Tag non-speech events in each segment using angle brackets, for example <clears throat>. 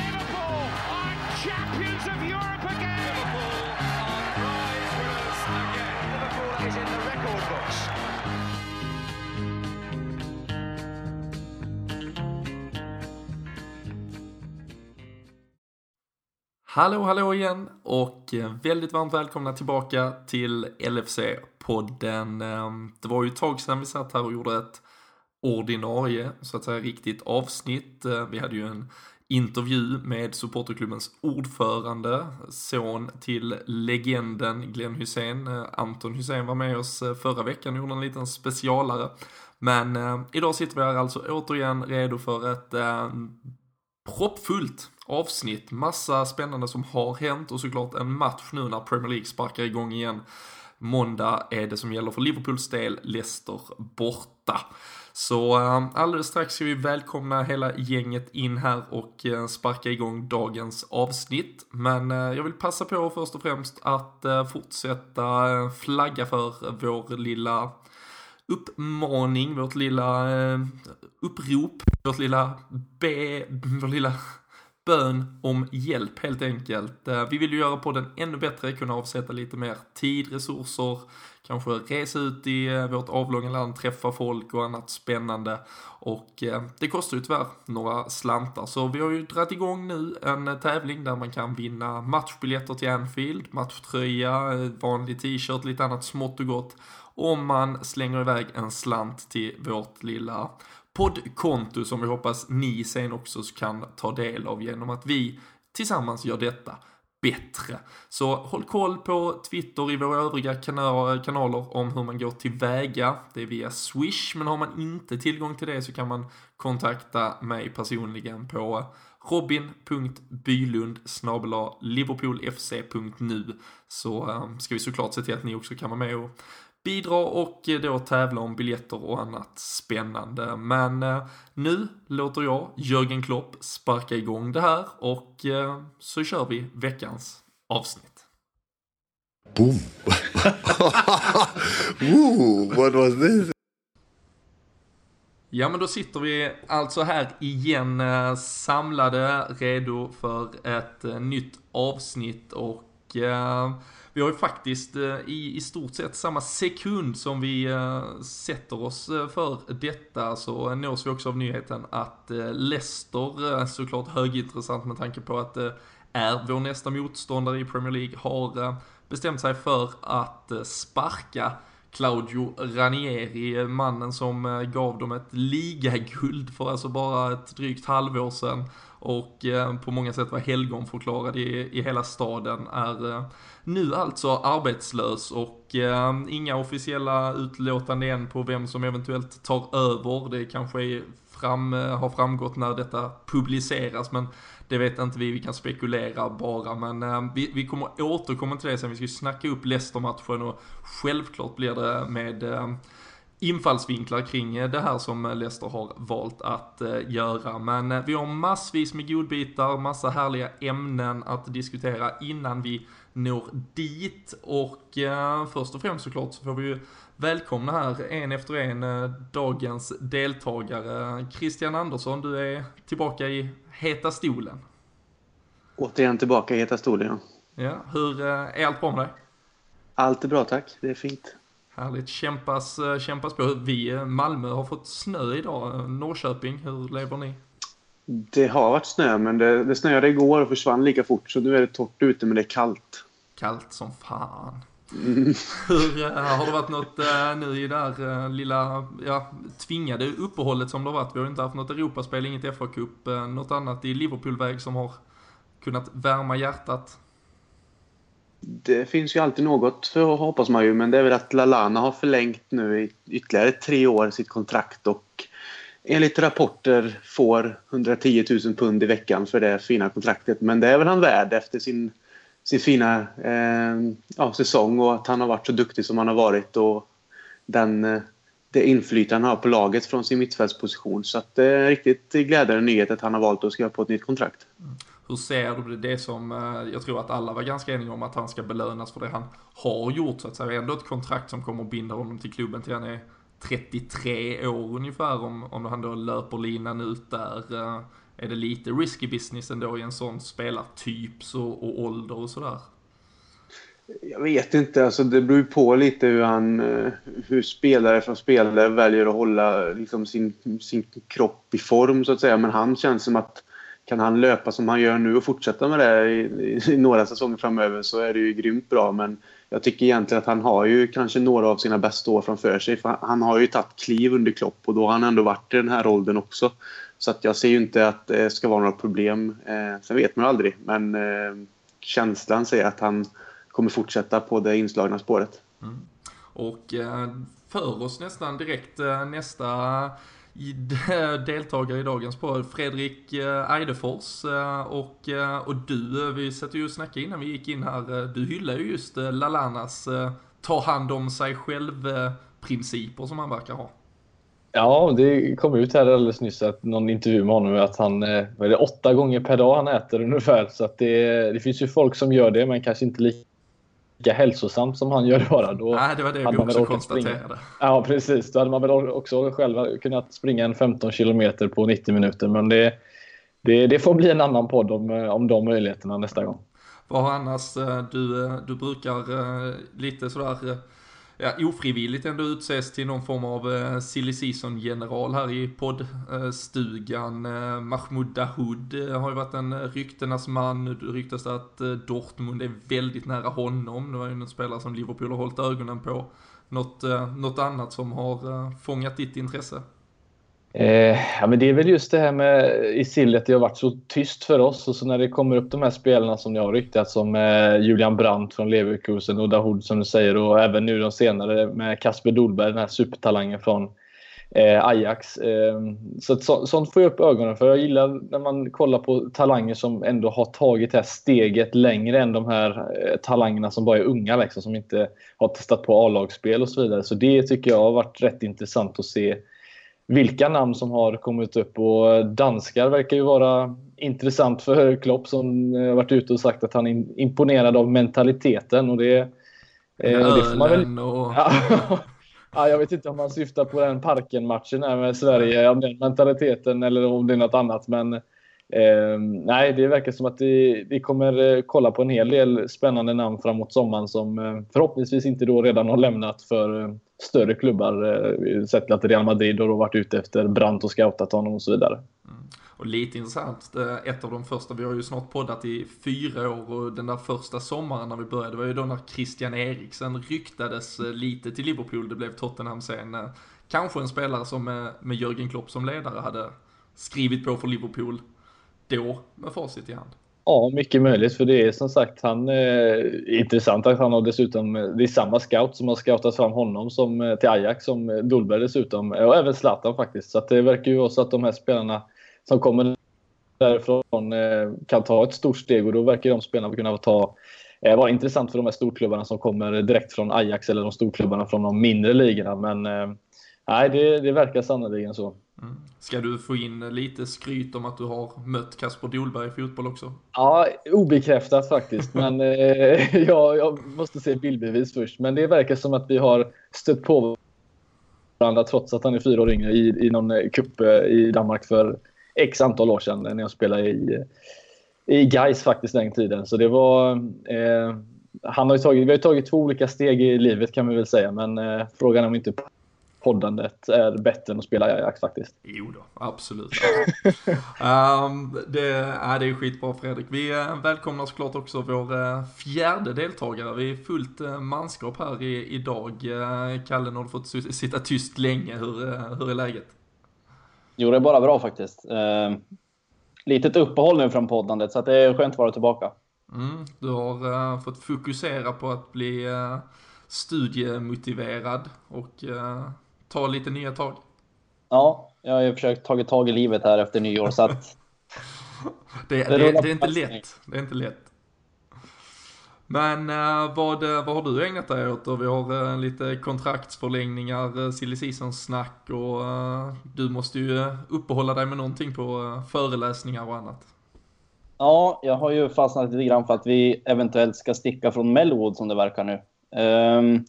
Liverpool are champions of Europe again. Liverpool are prize winners again. Liverpool is in the record books. Hallå, hallå igen och eh, väldigt varmt välkomna tillbaka till LFC-podden podden. Ehm, det var ju ett tag sedan vi satt här och gjorde ett ordinarie, så att säga riktigt avsnitt. Eh, vi hade ju en intervju med supporterklubbens ordförande, son till legenden Glenn Hussein. Eh, Anton Hussein var med oss eh, förra veckan och gjorde en liten specialare. Men eh, idag sitter vi här alltså återigen redo för ett eh, proppfullt avsnitt. Massa spännande som har hänt och såklart en match nu när Premier League sparkar igång igen. Måndag är det som gäller för Liverpools del, Leicester borta. Så eh, alldeles strax ska vi välkomna hela gänget in här och eh, sparka igång dagens avsnitt. Men eh, jag vill passa på först och främst att fortsätta flagga för vår lilla uppmaning, vårt lilla upprop, vårt lilla be, vår lilla bön om hjälp helt enkelt. Eh, vi vill ju göra podden ännu bättre, kunna avsätta lite mer tid, resurser, kanske resa ut i eh, vårt avlånga land, träffa folk och annat spännande. Och eh, det kostar ju tyvärr några slantar. Så vi har ju dragit igång nu en tävling där man kan vinna matchbiljetter till Anfield, matchtröja, vanlig t-shirt, lite annat smått och gott. Om man slänger iväg en slant till vårt lilla poddkonto som vi hoppas ni sen också kan ta del av genom att vi tillsammans gör detta bättre. Så håll koll på Twitter i våra övriga kanaler om hur man går tillväga. Det är via Swish, men har man inte tillgång till det så kan man kontakta mig personligen på robin.bylund liverpoolfc.nu så ehm, ska vi såklart se till att ni också kan vara med och bidra och eh, då tävla om biljetter och annat spännande. Men eh, nu låter jag Jörgen Klopp sparka igång det här och eh, så kör vi veckans avsnitt. Boom. <laughs> Ooh, what was this? Ja men då sitter vi alltså här igen samlade, redo för ett nytt avsnitt och vi har ju faktiskt eh, i, i stort sett samma sekund som vi eh, sätter oss eh, för detta så nås vi också av nyheten att Leicester, såklart högintressant med tanke på att det är vår nästa motståndare i Premier League, har bestämt sig för att sparka Claudio Ranieri, mannen som gav dem ett ligaguld för alltså bara ett drygt halvår sedan och eh, på många sätt var helgonförklarad i, i hela staden, är eh, nu alltså arbetslös och eh, inga officiella utlåtanden än på vem som eventuellt tar över. Det kanske är fram, eh, har framgått när detta publiceras men det vet inte vi, vi kan spekulera bara men eh, vi, vi kommer återkomma till det sen, vi ska ju snacka upp Leicester-matchen och självklart blir det med eh, infallsvinklar kring eh, det här som Leicester har valt att eh, göra. Men eh, vi har massvis med godbitar, massa härliga ämnen att diskutera innan vi når dit. Och eh, först och främst såklart så får vi ju välkomna här en efter en eh, dagens deltagare. Christian Andersson, du är tillbaka i heta stolen. Återigen tillbaka i heta stolen. Ja. Ja, hur eh, är allt bra med dig? Allt är bra tack, det är fint. Härligt, kämpas, eh, kämpas på. Vi, eh, Malmö, har fått snö idag. Eh, Norrköping, hur lever ni? Det har varit snö, men det, det snöade igår och försvann lika fort. Så nu är det torrt ute, men det är kallt. Kallt som fan. <laughs> Hur, eh, har det varit något nu i det här lilla, ja, tvingade uppehållet som det har varit? Vi har inte haft något Europaspel, inget FA-cup, något annat i Liverpoolväg som har kunnat värma hjärtat? Det finns ju alltid något, för hoppas man ju. Men det är väl att Lalana har förlängt nu i ytterligare tre år sitt kontrakt och enligt rapporter får 110 000 pund i veckan för det fina kontraktet. Men det är väl han värd efter sin, sin fina eh, ja, säsong och att han har varit så duktig som han har varit och den, eh, det inflytande han har på laget från sin mittfältsposition. Så att det är en riktigt glädjande nyhet att han har valt att skriva på ett nytt kontrakt. Mm. Hur ser du det som, eh, jag tror att alla var ganska eniga om att han ska belönas för det han har gjort så att säga. Ändå ett kontrakt som kommer att binda honom till klubben till han är 33 år ungefär om, om han då löper linan ut där. Eh, är det lite risky business ändå i en sån spelartyp så, och ålder och sådär? Jag vet inte. Alltså, det beror ju på lite hur, han, eh, hur spelare från spelare väljer att hålla liksom, sin, sin kropp i form så att säga. Men han känns som att kan han löpa som han gör nu och fortsätta med det i, i, i några säsonger framöver så är det ju grymt bra. Men jag tycker egentligen att han har ju kanske några av sina bästa år framför sig. För han har ju tagit kliv under Klopp och då har han ändå varit i den här åldern också. Så att jag ser ju inte att det ska vara några problem. Eh, sen vet man aldrig. Men eh, känslan säger att han kommer fortsätta på det inslagna spåret. Mm. Och eh, för oss nästan direkt eh, nästa <laughs> deltagare i dagens podd, Fredrik eh, Eidefors. Eh, och, eh, och du, vi satt ju och snackade innan vi gick in här, du hyllar ju just Lalanas ta hand om sig själv-principer som han verkar ha. Ja, det kom ut här alldeles nyss att någon intervju med honom att han, vad är det, åtta gånger per dag han äter ungefär. Så att det, det finns ju folk som gör det men kanske inte lika lika hälsosamt som han gör det <laughs> bara. Då Nej, det var det vi också konstaterade. Springa. Ja, precis. Då hade man väl också själv kunnat springa en 15 kilometer på 90 minuter. Men det, det, det får bli en annan podd om, om de möjligheterna nästa gång. Vad har annars, eh, du, eh, du brukar eh, lite sådär ja, ofrivilligt ändå utses till någon form av eh, silly season-general här i poddstugan. Eh, Mahmoud Dahoud eh, har ju varit en eh, ryktenas man. Nu ryktas det att eh, Dortmund är väldigt nära honom. Det var ju en spelare som Liverpool har hållit ögonen på. Något, eh, något annat som har eh, fångat ditt intresse? Eh, ja, men det är väl just det här med i sillet, det har varit så tyst för oss och så när det kommer upp de här spelarna som jag har ryktat som eh, Julian Brandt från Leverkusen och Dahoud som du säger och även nu de senare med Kasper Dolberg, den här supertalangen från eh, Ajax. Eh, så, så sånt får jag upp ögonen för. Jag gillar när man kollar på talanger som ändå har tagit det här steget längre än de här eh, talangerna som bara är unga liksom, som inte har testat på A-lagsspel och så vidare. Så det tycker jag har varit rätt intressant att se vilka namn som har kommit upp och danskar verkar ju vara intressant för Klopp som har varit ute och sagt att han är imponerad av mentaliteten och det, eh, det får man väl... Och... <laughs> ja, jag vet inte om man syftar på den parken-matchen med Sverige, om den mentaliteten eller om det är något annat men eh, nej, det verkar som att vi, vi kommer eh, kolla på en hel del spännande namn framåt sommaren som eh, förhoppningsvis inte då redan har lämnat för eh, större klubbar. Eh, sett att Real Madrid har varit ute efter Brandt och scoutat honom och så vidare. Mm. Och lite intressant, eh, ett av de första, vi har ju snart poddat i fyra år och den där första sommaren när vi började var ju då när Christian Eriksen ryktades eh, lite till Liverpool, det blev Tottenham sen. Kanske en spelare som med, med Jörgen Klopp som ledare hade skrivit på för Liverpool då med facit i hand. Ja, mycket möjligt. För det är som sagt han, eh, intressant att han har dessutom, det är samma scout som har scoutat fram honom som, eh, till Ajax som eh, Dolberg dessutom. Och även Zlatan faktiskt. Så det verkar ju vara så att de här spelarna som kommer därifrån eh, kan ta ett stort steg och då verkar de spelarna kunna ta eh, vara intressant för de här storklubbarna som kommer direkt från Ajax eller de storklubbarna från de mindre ligorna. Men eh, nej, det, det verkar sannerligen så. Mm. Ska du få in lite skryt om att du har mött Kasper Dolberg i fotboll också? Ja, obekräftat faktiskt. <laughs> Men eh, ja, jag måste se bildbevis först. Men det verkar som att vi har stött på varandra trots att han är fyra år yngre i, i någon cup eh, i Danmark för x antal år sedan när jag spelade i, i Gais faktiskt den tiden. Så det var... Eh, han har tagit, vi har tagit två olika steg i livet kan vi väl säga, men eh, frågan är om inte poddandet är bättre än att spela i Ajax faktiskt. Jo då, absolut. um, <laughs> det, äh, det är skitbra Fredrik. Vi äh, välkomnar såklart också vår äh, fjärde deltagare. Vi är fullt äh, manskap här i, idag. Kalle, har du fått sitta tyst länge. Hur, hur är läget? Jo, det är bara bra faktiskt. Uh, litet uppehåll nu från poddandet, så det är skönt att vara tillbaka. Mm, du har uh, fått fokusera på att bli uh, studiemotiverad och uh, ta lite nya tag. Ja, jag har ju försökt ta tag i livet här efter nyår, så att... <laughs> det, det, det, det, är inte lätt. Det är inte lätt. Men uh, vad, vad har du ägnat dig åt då? Vi har uh, lite kontraktsförlängningar, silly snack och du måste ju uppehålla dig med någonting på föreläsningar och annat. Ja, jag har ju fastnat lite grann för att vi eventuellt ska sticka från Melwood som det verkar nu. Um,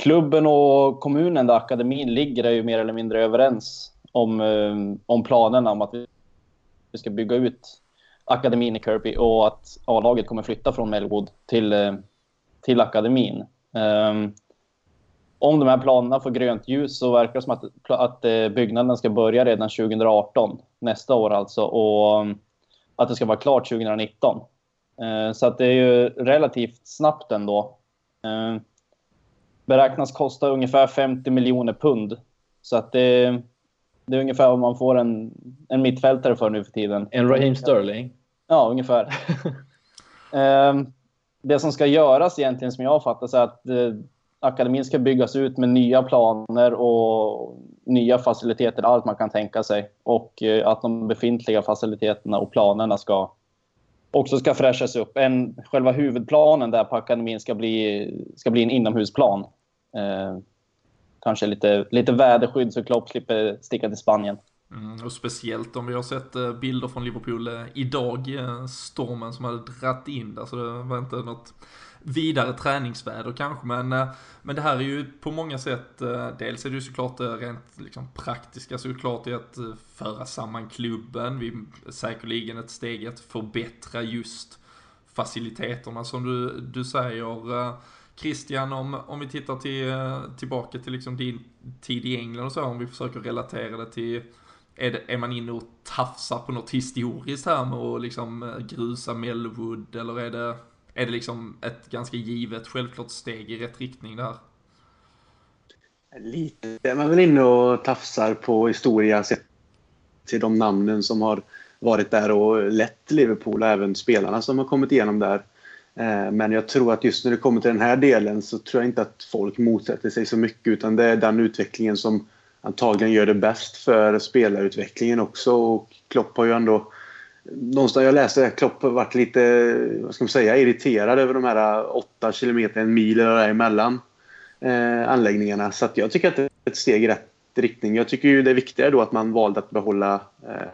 klubben och kommunen där akademin ligger är ju mer eller mindre överens om, eh, om planerna om att vi ska bygga ut akademin i Kirby och att A-laget kommer flytta från Melwood till, eh, till akademin. Um, om de här planerna får grönt ljus så verkar det som att, att eh, byggnaden ska börja redan 2018, nästa år alltså, och att det ska vara klart 2019. Uh, ehm, så att det är ju relativt snabbt ändå. Uh, beräknas kosta ungefär 50 miljoner pund. Så att det, det är ungefär vad man får en, en mittfältare för nu för tiden. En Raheem Sterling? Ja, ungefär. um, <laughs> det som ska göras egentligen, som jag fattar, är att uh, akademin ska byggas ut med nya planer och nya faciliteter, allt man kan tänka sig. Och uh, att de befintliga faciliteterna och planerna ska också ska fräschas upp. En, själva huvudplanen där på akademin ska bli, ska bli en inomhusplan. Eh, kanske lite, lite väderskydd så Klopp slipper sticka till Spanien. Mm, och speciellt om vi har sett eh, bilder från Liverpool eh, idag, stormen som hade dratt in där, så det var inte något vidare träningsväder kanske, men, men det här är ju på många sätt, dels är det ju såklart rent liksom, praktiska såklart i att föra samman klubben, vi säkerligen ett steg att förbättra just faciliteterna som du, du säger. Christian, om, om vi tittar till, eh, tillbaka till liksom din tid i England och så, om vi försöker relatera det till är, det, är man inne och tafsar på något historiskt här med att liksom eh, grusa Melwood eller är det, är det liksom ett ganska givet självklart steg i rätt riktning där? Lite är man väl inne och tafsar på historia sett till de namnen som har varit där och lett Liverpool och även spelarna som har kommit igenom där. Eh, men jag tror att just när det kommer till den här delen så tror jag inte att folk motsätter sig så mycket utan det är den utvecklingen som antagligen gör det bäst för spelarutvecklingen också. Och Klopp har ju ändå... Någonstans jag läste att Klopp har varit lite, vad ska man säga, irriterad över de här åtta kilometer, en mil eller däremellan eh, anläggningarna. Så jag tycker att det är ett steg i rätt riktning. Jag tycker ju det är viktigare då att man valde att behålla eh,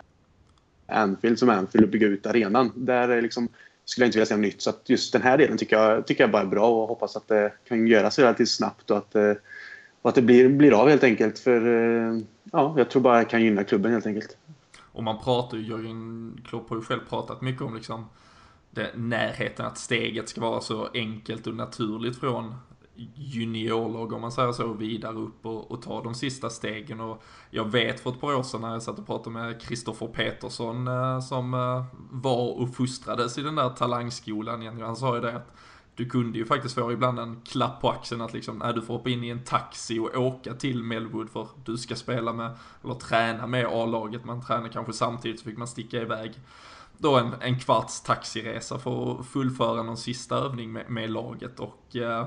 Anfield som Anfield och bygga ut arenan. Där är liksom, skulle jag inte vilja se något nytt. Så just den här delen tycker jag, tycker jag bara är bra och hoppas att det kan göras relativt snabbt och att eh, och att det blir, blir av helt enkelt. För eh, ja, jag tror bara det kan gynna klubben helt enkelt. Och man pratar ju, Jörgen Klopp har ju själv pratat mycket om liksom det, närheten, att steget ska vara så enkelt och naturligt från juniorlag om man säger så, vidare upp och, och, ta de sista stegen. Och jag vet för ett par år sedan när jag satt och pratade med Kristoffer Petersson eh, som eh, var och fostrades i den där talangskolan. Han sa ju det att du kunde ju faktiskt få ibland en klapp på axeln att liksom, nej du får hoppa in i en taxi och åka till Melwood för du ska spela med, eller träna med A-laget. Man tränar kanske samtidigt så fick man sticka iväg då en, en kvarts taxiresa för att fullföra någon sista övning med, med laget och eh,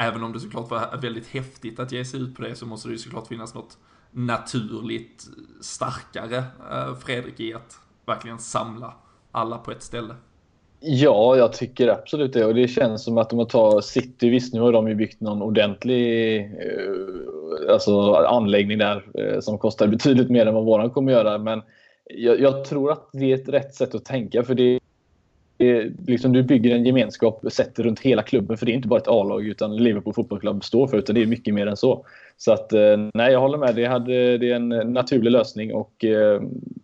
även om det såklart var väldigt häftigt att ge sig ut på det så måste det ju såklart finnas något naturligt starkare eh, Fredrik i att verkligen samla alla på ett ställe. Ja, jag tycker absolut det. Och det känns som att om man tar City, visst nu har de ju byggt någon ordentlig eh, alltså, anläggning där eh, som kostar betydligt mer än vad våran kommer göra. Men jag, jag, tror att det är ett rätt sätt att tänka. För det är, liksom, du bygger en gemenskap sett runt hela klubben. För det är inte bara ett A-lag utan Liverpool fotbollsklubb står för. Utan det är mycket mer än så. Så att eh, nej, jag håller med. Det, hade, det är en naturlig lösning och eh,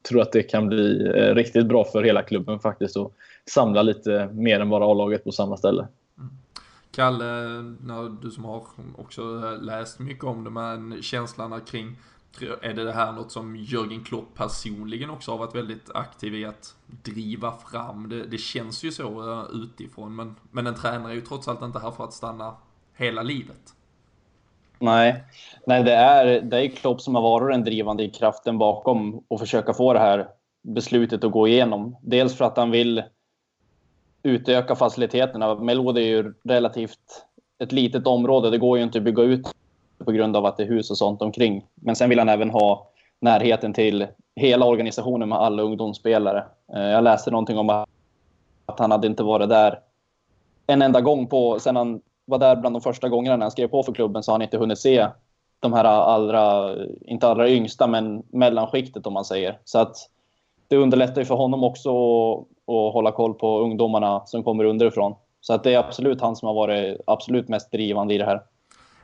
tror att det kan bli eh, riktigt bra för hela klubben faktiskt. Och, samla lite mer än bara A-laget på samma ställe. Mm. Kalle, du som har också läst mycket om det, men känslan kring är det, här något som Jörgen Klopp personligen också har varit väldigt aktiv i att driva fram? Det, det känns ju så eh, utifrån, men, men en tränare är ju trots allt inte här för att stanna hela livet. Nej, Nej det, är, det är Klopp som har varit den drivande kraften bakom och försöka få det här beslutet att gå igenom. Dels för att han vill utöka faciliteterna. Melwood är ju relativt ett litet område. Det går ju inte att bygga ut på grund av att det är hus och sånt omkring. Men sen vill han även ha närheten till hela organisationen med alla ungdomsspelare. Eh, jag läste någonting om att han hade inte varit där en enda gång på, sen han var där bland de första gångerna när han skrev på för klubben så har han inte hunnit se de här allra, inte allra yngsta, men mellanskiktet om man säger. Så att det underlättar ju för honom också att hålla koll på ungdomarna som kommer underifrån. Så att det är absolut han som har varit absolut mest drivande i det här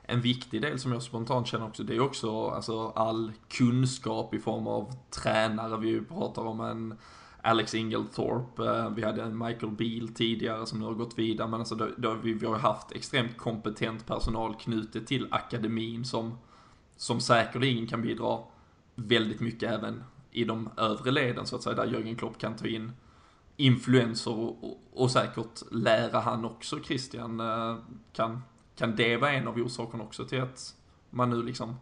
en viktig del som jag spontant känner också, det är också alltså, all kunskap i form av tränare. Vi pratar om en Alex Inglethorpe, eh, vi hade en Michael Beal tidigare som nu har gått vidare, men alltså då, då vi, vi har haft extremt kompetent personal knutet till akademin som, som säkerligen kan bidra väldigt mycket även i de övre leden så att säga, där Jörgen Klopp kan ta in influenser och, och, och säkert lära han också Christian. Eh, kan, kan det vara en av orsakerna också till att man nu liksom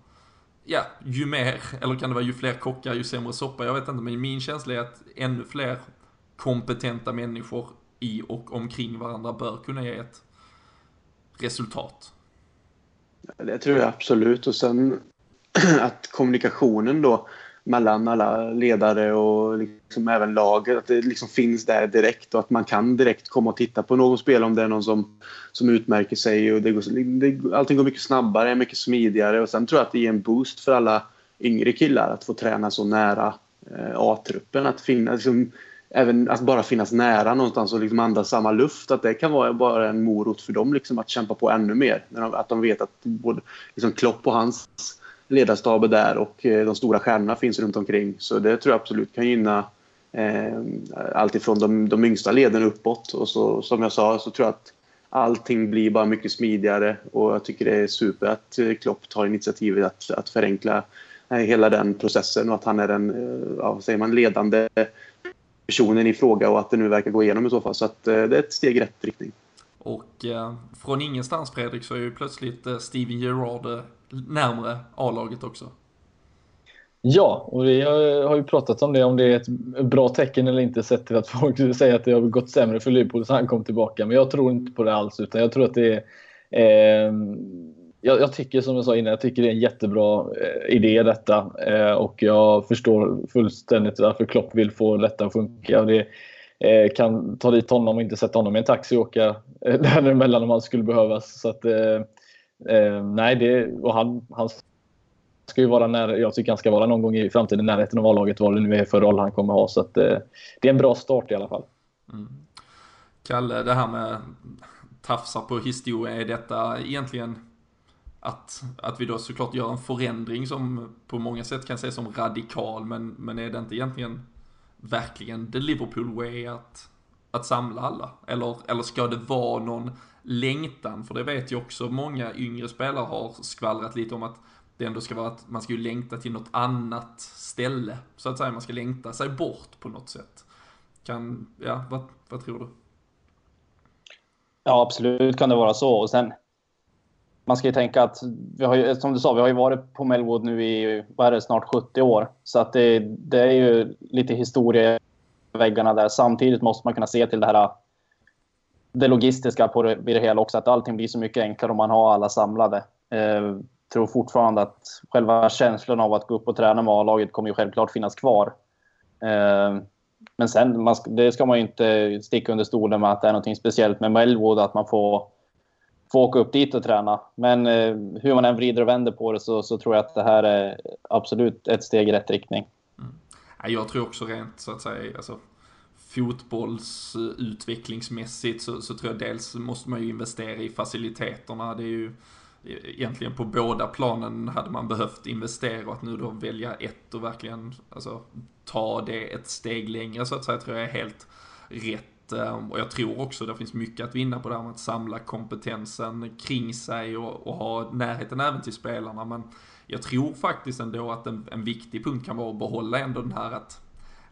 ja, ju mer, eller kan det vara ju fler kockar, ju sämre soppa, jag vet inte, men min känsla är att ännu fler kompetenta människor i och omkring varandra bör kunna ge ett resultat. Det tror jag absolut. Och sen <clears throat> att kommunikationen då mellan alla ledare och liksom även laget. Att det liksom finns där direkt och att man kan direkt komma och titta på någon spel om det är någon som, som utmärker sig. Och det går, det, allting går mycket snabbare, mycket smidigare och sen tror jag att det ger en boost för alla yngre killar att få träna så nära eh, A-truppen. Att, finna, liksom, även att bara finnas nära någonstans och liksom andas samma luft. Att det kan vara bara en morot för dem liksom, att kämpa på ännu mer. Att de vet att både liksom Klopp och hans ledarstab är där och eh, de stora stjärnorna finns runt omkring. Så det tror jag absolut kan gynna eh, alltifrån de, de yngsta leden uppåt. Och så, som jag sa så tror jag att allting blir bara mycket smidigare och jag tycker det är super att eh, Klopp tar initiativet att, att förenkla eh, hela den processen och att han är den ja, säger man, ledande personen i fråga och att det nu verkar gå igenom i så fall. Så att, det är ett steg i rätt riktning. Och eh, från ingenstans Fredrik så är ju plötsligt eh, Steven Gerrard närmre A-laget också. Ja, och vi har ju pratat om det, om det är ett bra tecken eller inte sett till att folk <laughs> säger att det har gått sämre för Liverpool sen han kom tillbaka. Men jag tror inte på det alls, utan jag tror att det är... Eh, jag, jag, tycker som jag sa innan, jag tycker det är en jättebra eh, idé detta. Eh, och jag förstår fullständigt varför Klopp vill få detta att funka. Det, eh, kan ta dit honom och inte sätta honom i en taxi och åka eh, <laughs> däremellan om han skulle behövas. Så att, eh, eh, nej, det, och han, han ska ju vara när, jag tycker han ska vara någon gång i framtiden närheten av A-laget vad det nu är för roll han kommer ha. Så att, eh, det är en bra start i alla fall. Mm. Kalle, det här med tafsa på historia, är detta egentligen att, att vi då såklart gör en förändring som på många sätt kan ses som radikal, men, men är det inte egentligen verkligen the Liverpool way att, att samla alla? Eller, eller ska det vara någon längtan, för det vet ju också många yngre spelare har skvallrat lite om att det ändå ska vara att man ska ju längta till något annat ställe, så att säga. Man ska längta sig bort på något sätt. Kan, ja, vad, vad tror du? Ja, absolut kan det vara så. Och sen, man ska ju tänka att, vi har ju, som du sa, vi har ju varit på Melwood nu i, vad är det, snart 70 år. Så att det, det är ju lite historia i väggarna där. Samtidigt måste man kunna se till det här det logistiska på det, det hela också, att allting blir så mycket enklare om man har alla samlade. Eh, tror fortfarande att själva känslan av att gå upp och träna med A-laget kommer ju självklart finnas kvar. Eh, men sen, man, det ska man ju inte sticka under stolen med att det är något speciellt med Melwood, att man får, får åka upp dit och träna. Men eh, hur man än vrider och vänder på det så, så, tror jag att det här är absolut ett steg i rätt riktning. Mm. Jag tror också rent så att säga, alltså, fotbollsutvecklingsmässigt så, så tror jag dels måste man ju investera i faciliteterna. Det är ju e-, egentligen på båda planen hade man behövt investera och att nu då välja ett och verkligen alltså, ta det ett steg längre så att säga tror jag är helt rätt. Ehm, och jag tror också det finns mycket att vinna på det här med att samla kompetensen kring sig och, och ha närheten även till spelarna. Men jag tror faktiskt ändå att en, en viktig punkt kan vara att behålla ändå den här att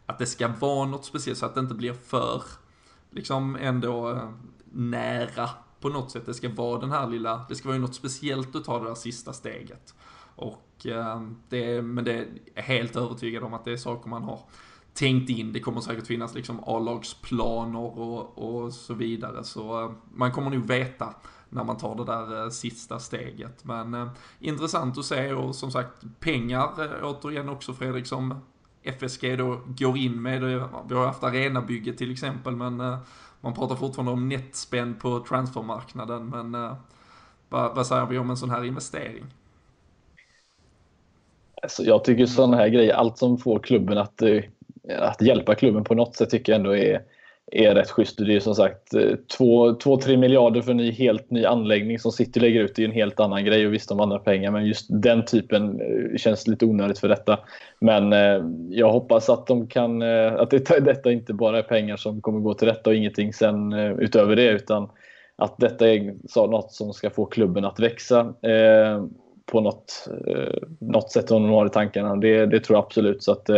att det ska vara något speciellt så att det inte blir för, liksom ändå eh, nära på något sätt. Det ska vara den här lilla, det ska vara något speciellt att ta det där sista steget. Och eh, det, men det är helt övertygad om att det är saker man har tänkt in. Det kommer säkert finnas liksom A-lagsplaner och, och så vidare. Så eh, man kommer nog veta när man tar det där sista steget. Men eh, intressant att se och som sagt pengar återigen också Fredrik som FSG då går in med. Vi har haft arenabygge till exempel, men eh, man pratar fortfarande om nettspänn på transfermarknaden. Men eh, vad, vad säger vi om en sån här investering? Alltså, jag tycker sådana här grejer, allt som får klubben att, eh, att hjälpa klubben på något sätt tycker jag ändå är är rätt schysst. Det är ju som sagt eh, 2-3 miljarder för en ny, helt ny anläggning som City lägger ut. Det är en helt annan grej och visst om andra pengar men just den typen eh, känns lite onödigt för detta. Men eh, jag hoppas att de kan, att det, <laughs> detta inte bara är pengar som kommer gå till detta och ingenting sen utöver det utan att detta är något som ska få klubben att växa på något, något sätt som de har i tankarna. Det, det tror jag absolut. Så att,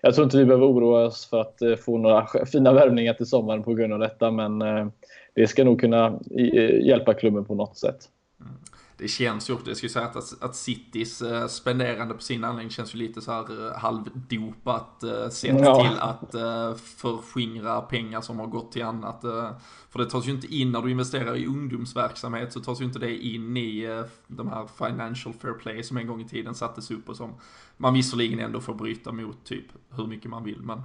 jag tror inte vi behöver oroa oss för att eh, få några <laughs> fina värvningar till sommaren på grund av detta, men eh, det ska nog kunna eh, hjälpa klubben på något sätt. Mm det känns ju också, jag skulle säga att, att Citys uh, spenderande på sin anläggning känns ju lite så här uh, halvdopat uh, sätt ja. till att förskingra pengar som har gått till annat. För det tas ju inte in när du investerar i ungdomsverksamhet så tas ju inte det in i de här financial fair play som en gång i tiden sattes upp och som man visserligen ändå får bryta mot typ hur mycket man vill. Men,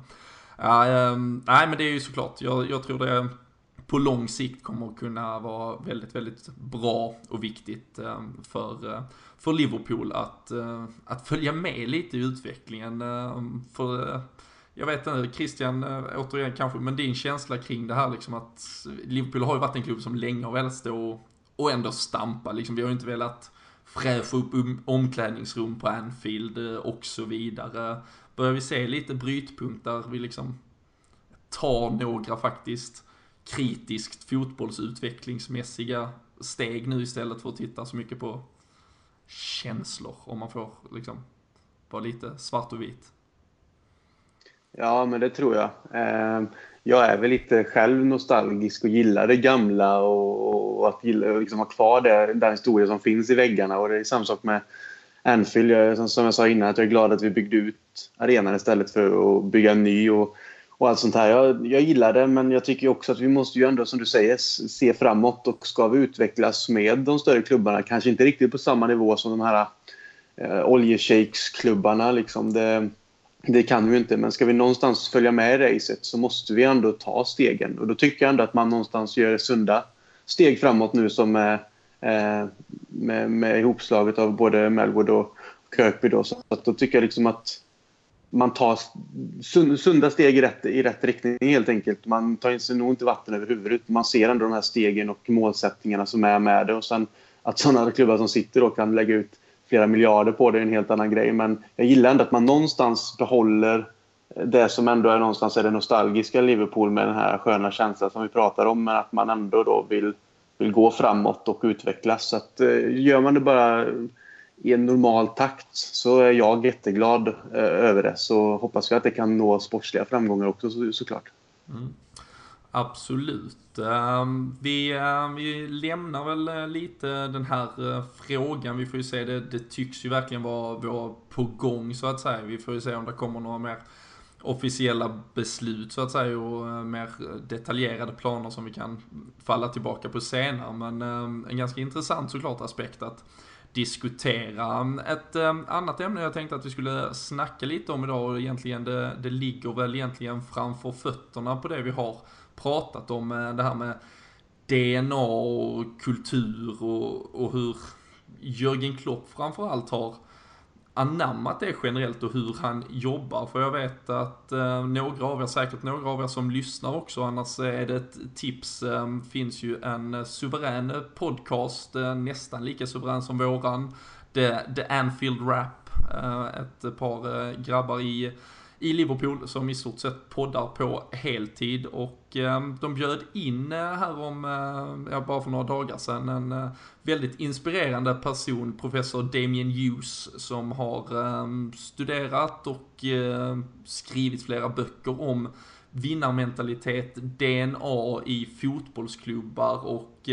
um, nej men det är ju såklart, jag, jag tror det är på lång sikt kommer att kunna vara väldigt, väldigt bra och viktigt ehm, för, eh, för Liverpool att, eh, att följa med lite i utvecklingen. Ehm, för eh, jag vet inte, Christian, återigen kanske, men din känsla kring det här liksom att Liverpool har ju varit en klubb som länge har velat stå och ändå stampa liksom. Vi har ju inte velat fräscha upp um, omklädningsrum på Anfield och så vidare. Börjar vi se lite brytpunkter vi liksom tar några faktiskt kritiskt fotbollsutvecklingsmässiga steg nu istället för att titta så mycket på känslor om man får liksom vara lite svart och vit. Ja, men det tror jag. Ehm, jag är väl lite själv nostalgisk och gillar det gamla och, att gilla, liksom ha kvar det, den historia som finns i väggarna. Och det är samma sak med Anfield. som jag sa innan, att jag är glad att vi byggde ut arenan istället för att bygga en ny. Och och allt sånt här. Jag, jag gillar det, men jag tycker också att vi måste ju ändå, som du säger, se framåt. Och ska vi utvecklas med de större klubbarna, kanske inte riktigt på samma nivå som de här eh, oljeshakesklubbarna. Liksom. Det, det kan vi inte, men ska vi någonstans följa med i racet så måste vi ändå ta stegen. Och då tycker jag ändå att man någonstans gör sunda steg framåt nu som är eh, med, med ihopslaget av både Melwood och Kirkby. Då. Så att då tycker jag liksom att man tar sunda steg i rätt, i rätt riktning helt enkelt. Man tar sig nog inte vatten över huvudet. Man ser ändå de här stegen och målsättningarna som är med det. Och sen att sådana klubbar som sitter då kan lägga ut flera miljarder på det är en helt annan grej. Men jag gillar ändå att man någonstans behåller eh, det som ändå är någonstans är det nostalgiska Liverpool med den här sköna känslan som vi pratar om. Men att man ändå då vill, vill gå framåt och utvecklas. Så att, eh, gör man det bara i en normal takt så är jag jätteglad eh, över det. Så hoppas vi att det kan nå sportsliga framgångar också så, såklart. Mm. Absolut. Ehm, vi, ehm, vi lämnar väl eh, lite den här eh, frågan. Vi får ju se, det, det tycks ju verkligen vara, vara på gång så att säga. Vi får ju se om det kommer några mer officiella beslut så att säga och eh, mer detaljerade planer som vi kan falla tillbaka på senare. Men ehm, en ganska intressant såklart aspekt att diskutera. Ett ehm, annat ämne jag tänkte att vi skulle snacka lite om idag och egentligen det, det ligger väl egentligen framför fötterna på det vi har pratat om. Eh, det här med DNA och kultur och, och hur Jörgen Klopp framförallt har anammat det generellt och hur han jobbar. För jag vet att eh, några av er, säkert några av er som lyssnar också, annars är det ett tips. Eh, finns ju en eh, suverän eh, podcast, eh, nästan lika suverän som våran. The, The Anfield Rap, eh, ett par eh, grabbar i i Liverpool som i stort sett poddar på heltid. Och eh, de bjöd in eh, här om, eh, ja bara för några dagar sedan, en väldigt inspirerande person, professor Damien Hughes, som har studerat och skrivit flera böcker om vinnarmentalitet, DNA i fotbollsklubbar. Och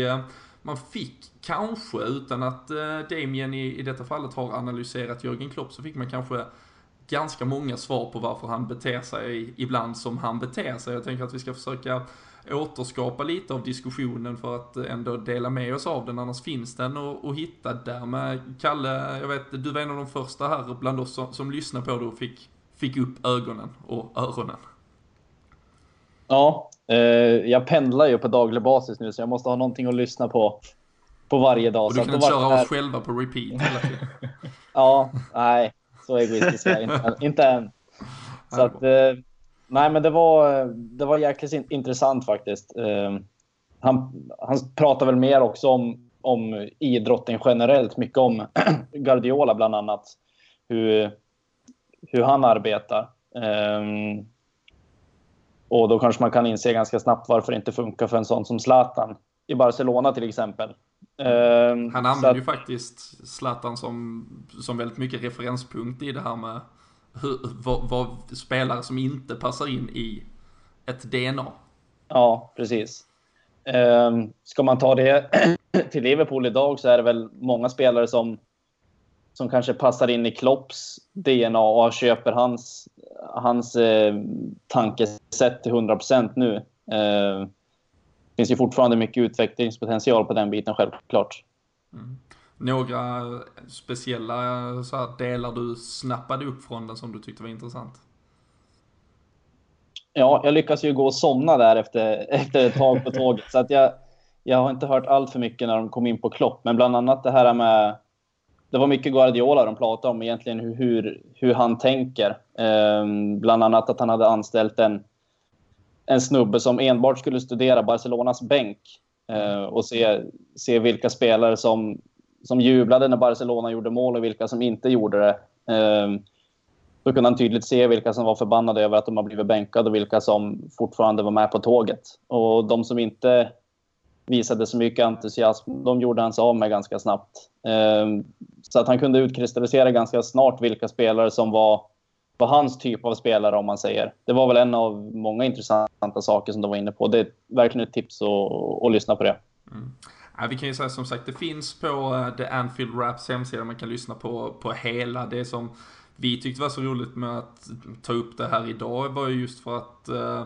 man fick kanske, utan att Damien i, i detta fallet har analyserat Jörgen Klopp, så fick man kanske ganska många svar på varför han beter sig ibland som han beter sig. Jag tänker att vi ska försöka återskapa lite av diskussionen för att ändå dela med oss av den, annars finns den att hitta där med. Kalle, jag vet, du var en av de första här bland oss som, som lyssnade på det och fick, fick upp ögonen och öronen. Ja, eh, jag pendlar ju på daglig basis nu så jag måste ha någonting att lyssna på på varje dag. Och du kan köra oss själva på repeat hela tiden. <laughs> ja, nej, så egoistisk är jag <laughs> inte, inte än. Så att, eh, Nej, men det var, det var jäkligt intressant faktiskt. Uh, han, han pratar väl mer också om, om idrotten generellt. Mycket om <clears throat> Guardiola bland annat. Hur, hur han arbetar. Um, och då kanske man kan inse ganska snabbt varför det inte funkar för en sån som Zlatan i Barcelona till exempel. Um, han använder att, ju faktiskt Zlatan som, som väldigt mycket referenspunkt i det här med hur, vad, vad spelare som inte passar in i ett DNA. Ja, precis. Um, ska man ta det <clears throat> till Liverpool idag så är det väl många spelare som, som kanske passar in i Klopps DNA och köper hans, hans eh, tankesätt till 100% nu. Eh, finns ju fortfarande mycket utvecklingspotential på den biten självklart. Mm. Några speciella här, delar du snappade upp från den som du tyckte var intressant? Ja, jag lyckas ju gå och somna där efter, <laughs> efter ett tag på tåget. så att jag, jag har inte hört allt för mycket när de kom in på Klopp. Men bland annat det här med... Det var mycket Guardiola de pratade om egentligen hur, hur, hur han tänker. Um, bland annat att han hade anställt en, en snubbe som enbart skulle studera Barcelonas bänk. Uh, och se, se vilka spelare som, som jublade när Barcelona gjorde mål och vilka som inte gjorde det. Um, då kunde han tydligt se vilka som var förbannade över att de har blivit bänkade och vilka som fortfarande var med på tåget. Och de som inte visade så mycket entusiasm, de gjorde han sig av med ganska snabbt. Um, så att han kunde utkristallisera ganska snart vilka spelare som var, var hans typ av spelare, om man säger. Det var väl en av många intressanta saker som de var inne på. Det är verkligen ett tips att, att lyssna på det. Mm. Ja, vi kan ju säga som sagt, det finns på eh, The Anfield Raps hemsida, man kan lyssna på, på hela. Det som vi tyckte var så roligt med att ta upp det här idag var ju just för att uh,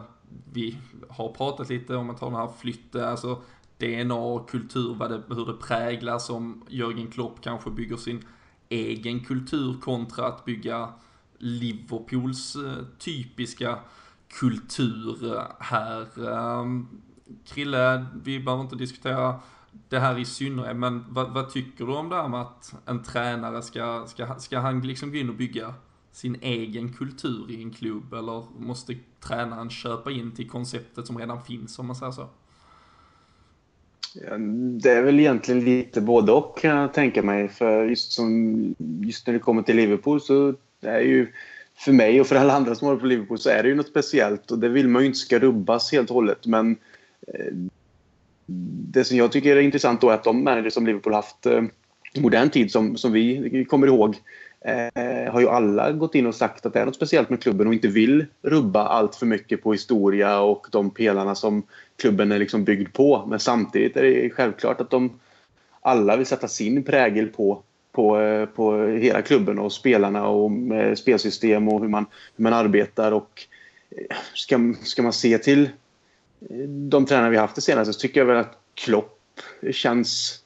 vi har pratat lite om att ha den här flytten, eh, alltså DNA och kultur, vad det, hur det präglas, om Jörgen Klopp kanske bygger sin egen kultur kontra att bygga Liverpools eh, typiska kultur här. Ehm, Krille, vi behöver inte diskutera det här i synnerhet, men vad, vad, tycker du om det här med att en tränare ska, ska, ska han liksom gå in och bygga sin egen kultur i en klubb eller måste tränaren köpa in till konceptet som redan finns om man säger så? Det är väl egentligen lite både och kan jag tänka mig. För just, som, just när det kommer till Liverpool så är ju för mig och för alla andra som håller på Liverpool så är det ju något speciellt och det vill man ju inte ska rubbas helt och hållet. Men eh, det som jag tycker är intressant då är att de managers som Liverpool haft eh, i modern tid som, som vi kommer ihåg eh, har ju alla gått in och sagt att det är något speciellt med klubben och inte vill rubba allt för mycket på historia och de pelarna som klubben är liksom byggd på. Men samtidigt är det självklart att de alla vill sätta sin prägel på, på, eh, på hela klubben och spelarna och eh, spelsystem och hur man, hur man arbetar. Och eh, ska, ska man se till de tränare vi haft det senaste så tycker jag väl att Klopp känns...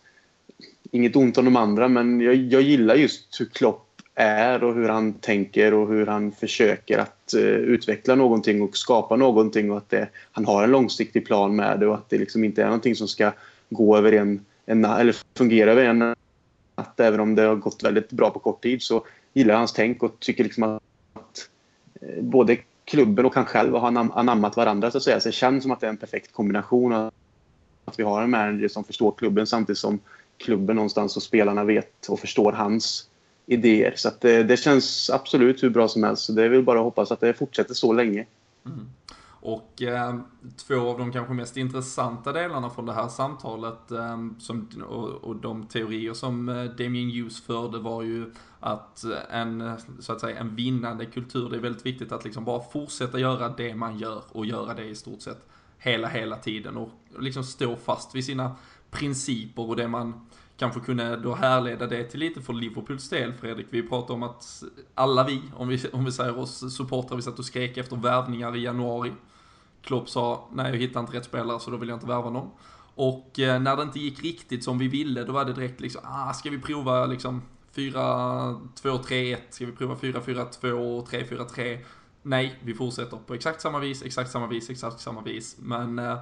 Inget ont om de andra, men jag, jag gillar just hur Klopp är och hur han tänker och hur han försöker att uh, utveckla någonting och skapa någonting och att det, han har en långsiktig plan med det och att det liksom inte är någonting som ska gå över en, en eller fungera över en att Även om det har gått väldigt bra på kort tid så gillar jag hans tänk och tycker liksom att, eh, både klubben och han själv har anammat varandra så att säga. Så det känns som att det är en perfekt kombination. Att vi har en manager som förstår klubben samtidigt som klubben någonstans och spelarna vet och förstår hans idéer. Så det, det, känns absolut hur bra som helst. Så det är väl bara att hoppas att det fortsätter så länge. Mm. Och eh, två av de kanske mest intressanta delarna från det här samtalet eh, som, och, och, de teorier som eh, Damien Hughes förde var ju att eh, en, eh, så att säga, en vinnande kultur, det är väldigt viktigt att liksom bara fortsätta göra det man gör och göra det i stort sett hela, hela tiden och liksom stå fast vid sina principer och det man kanske kunde då härleda det till lite för Liverpools del, Fredrik. Vi pratade om att alla vi, om vi, om vi säger oss supportrar, vi satt och skrek efter värvningar i januari. Klopp sa, nej jag hittar inte rätt spelare så då vill jag inte värva någon. Och eh, när det inte gick riktigt som vi ville, då var det direkt liksom, ah, ska vi prova liksom 4-2-3-1, ska vi prova 4-4-2, 3-4-3? Nej, vi fortsätter på exakt samma vis, exakt samma vis, exakt samma vis. Men, eh,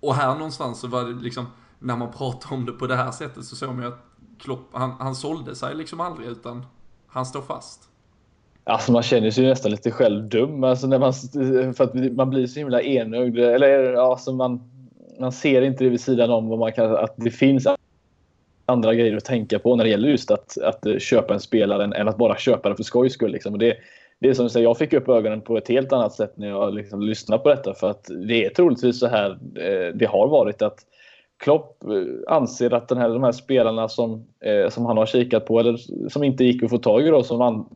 och här någonstans så var det liksom, när man pratar om det på det här sättet så såg man ju att Klopp, han, han sålde sig liksom aldrig utan han står fast. Alltså man känner sig ju nästan lite själv dum. Alltså när man, för att man blir så himla enögd. Eller alltså man, man ser inte det vid sidan om vad man kan, att det finns andra grejer att tänka på när det gäller just att, att köpa en spelare än att bara köpa den för skojs skull. Liksom. Och det, det är som du säger, jag fick upp ögonen på ett helt annat sätt när jag liksom lyssnade på detta. För att det är troligtvis så här eh, det har varit. att Klopp eh, anser att den här, de här spelarna som, eh, som han har kikat på, eller som inte gick att få tag i då, som han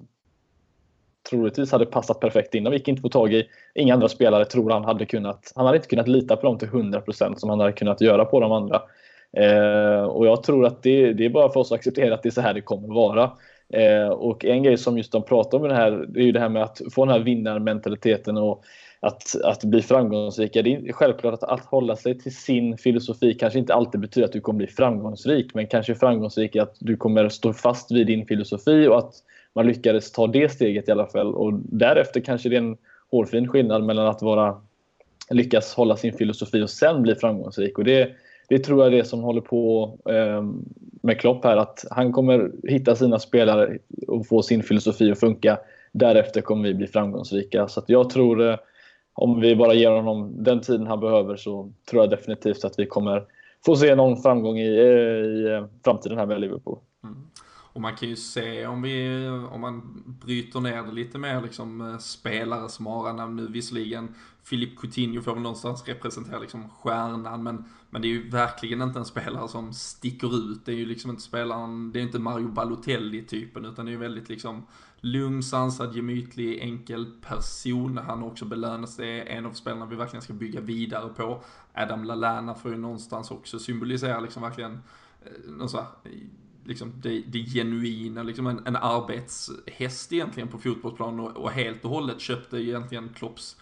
troligtvis hade passat perfekt in. De gick inte att få tag i. Inga andra spelare tror han hade kunnat. Han hade inte kunnat lita på dem till 100% som han hade kunnat göra på de andra. Eh, och jag tror att det, det, är bara för oss att acceptera att det är så här det kommer vara. Eh, och en grej som just de pratar om i det här, det är ju det här med att få den här vinnarmentaliteten och att, att bli framgångsrika. Det är självklart att, att hålla sig till sin filosofi kanske inte alltid betyder att du kommer bli framgångsrik, men kanske framgångsrik i att du kommer stå fast vid din filosofi och att man lyckades ta det steget i alla fall. Och därefter kanske det är en hårfin skillnad mellan att vara lyckas hålla sin filosofi och sen bli framgångsrik. Och det, det tror jag är det som håller på ehm, med Klopp här. Att han kommer hitta sina spelare och få sin filosofi att funka. Därefter kommer vi bli framgångsrika. Så jag tror eh, om vi bara ger honom den tiden han behöver så tror jag definitivt att vi kommer få se någon framgång i, eh, i eh, framtiden här med Liverpool. Mm. Och man kan ju se om vi, om man bryter ner det lite mer liksom eh, spelare som har namn nu visserligen. Filip Coutinho får väl någonstans representera liksom stjärnan men, men det är ju verkligen inte en spelare som sticker ut. Det är ju liksom inte spelaren, det är inte Mario Balotelli typen utan det är ju väldigt liksom lugn, sansad, gemytlig, enkel person. Han har också belönats, det är en av spelarna vi verkligen ska bygga vidare på. Adam Lallana får ju någonstans också symbolisera liksom verkligen eh, någon så här, liksom det, det genuina, liksom en, en arbetshäst egentligen på fotbollsplanen och, och helt och hållet köpte egentligen Klopps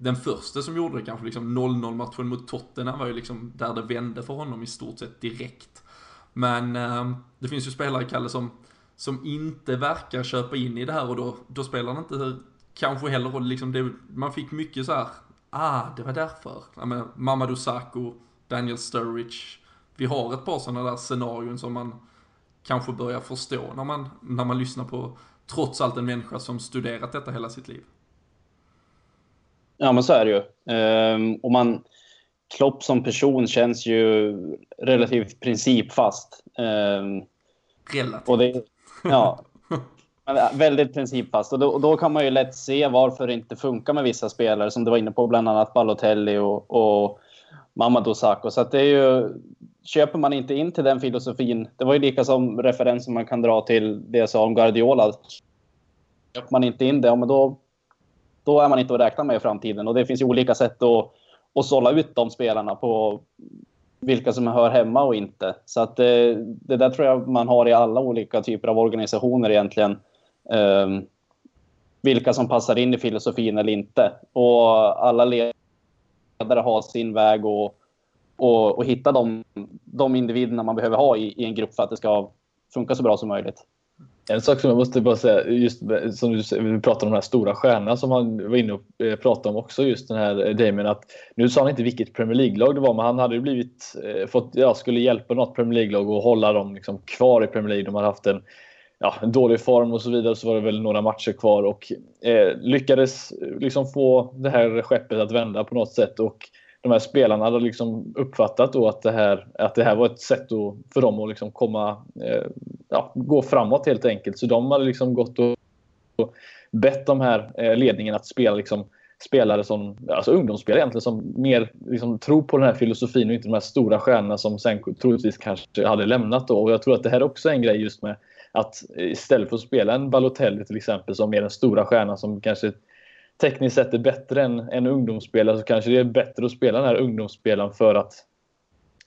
den första som gjorde det kanske liksom 0-0 matchen mot Tottenham var ju liksom där det vände för honom i stort sett direkt. Men eh, det finns ju spelare, Kalle, som, som inte verkar köpa in i det här och då, då spelar det inte kanske heller liksom det, man fick mycket så här, ah, det var därför. Ja, men Mamadou Sakho, Daniel Sturridge. Vi har ett par sådana där scenarion som man kanske börjar förstå när man, när man lyssnar på trots allt en människa som studerat detta hela sitt liv. Ja, men så är det ju. Ehm, och man, Klopp som person känns ju relativt principfast. Ehm, relativt? Och det, ja, äh, väldigt principfast. Och då, och då, kan man ju lätt se varför det inte funkar med vissa spelare, som du var inne på, bland annat Balotelli och, och Mamadou Sakho. Så att det är ju, köper man inte in till den filosofin, det var ju lika som referensen man kan dra till det jag sa om Guardiola. Köper man inte in det, ja, men då, då är man inte att räkna med i framtiden. Och det finns ju olika sätt att, att sålla ut de spelarna på vilka som hör hemma och inte. Så att det, det där tror jag man har i alla olika typer av organisationer egentligen. Um, vilka som passar in i filosofin eller inte. Och alla ledare har sin väg och, och, och hitta de, de individerna man behöver ha i, i en grupp för att det ska funka så bra som möjligt. En sak som jag måste bara säga, just som du vi pratade om de här stora stjärnorna som han var inne och eh, pratade om också, just den här eh, Damien. Att, nu sa han inte vilket Premier League-lag det var, men han hade ju blivit, eh, fått, ja, skulle hjälpa något Premier League-lag och hålla dem liksom kvar i Premier League. De hade haft en, ja, en dålig form och så vidare, så var det väl några matcher kvar och eh, lyckades liksom få det här skeppet att vända på något sätt. Och de här spelarna hade liksom uppfattat då att det här, att det här var ett sätt då för dem att liksom komma, eh, ja, gå framåt helt enkelt. Så de hade liksom gått och, och bett de här eh, ledningen att spela liksom, spelare som, alltså ungdomsspelare egentligen, som mer liksom, tror på den här filosofin och inte de här stora stjärnorna som sen troligtvis kanske hade lämnat då. Och jag tror att det här är också en grej just med att istället för att spela en Balotelli till exempel som är den stora stjärnan som kanske tekniskt sett är bättre än en ungdomsspelare så kanske det är bättre att spela den här ungdomsspelaren för att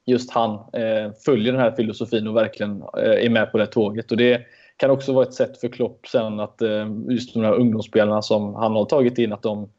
just han eh, följer den här filosofin och verkligen eh, är med på det tåget. Och det kan också vara ett sätt för Klopp sen att eh, just de här ungdomsspelarna som han har tagit in att de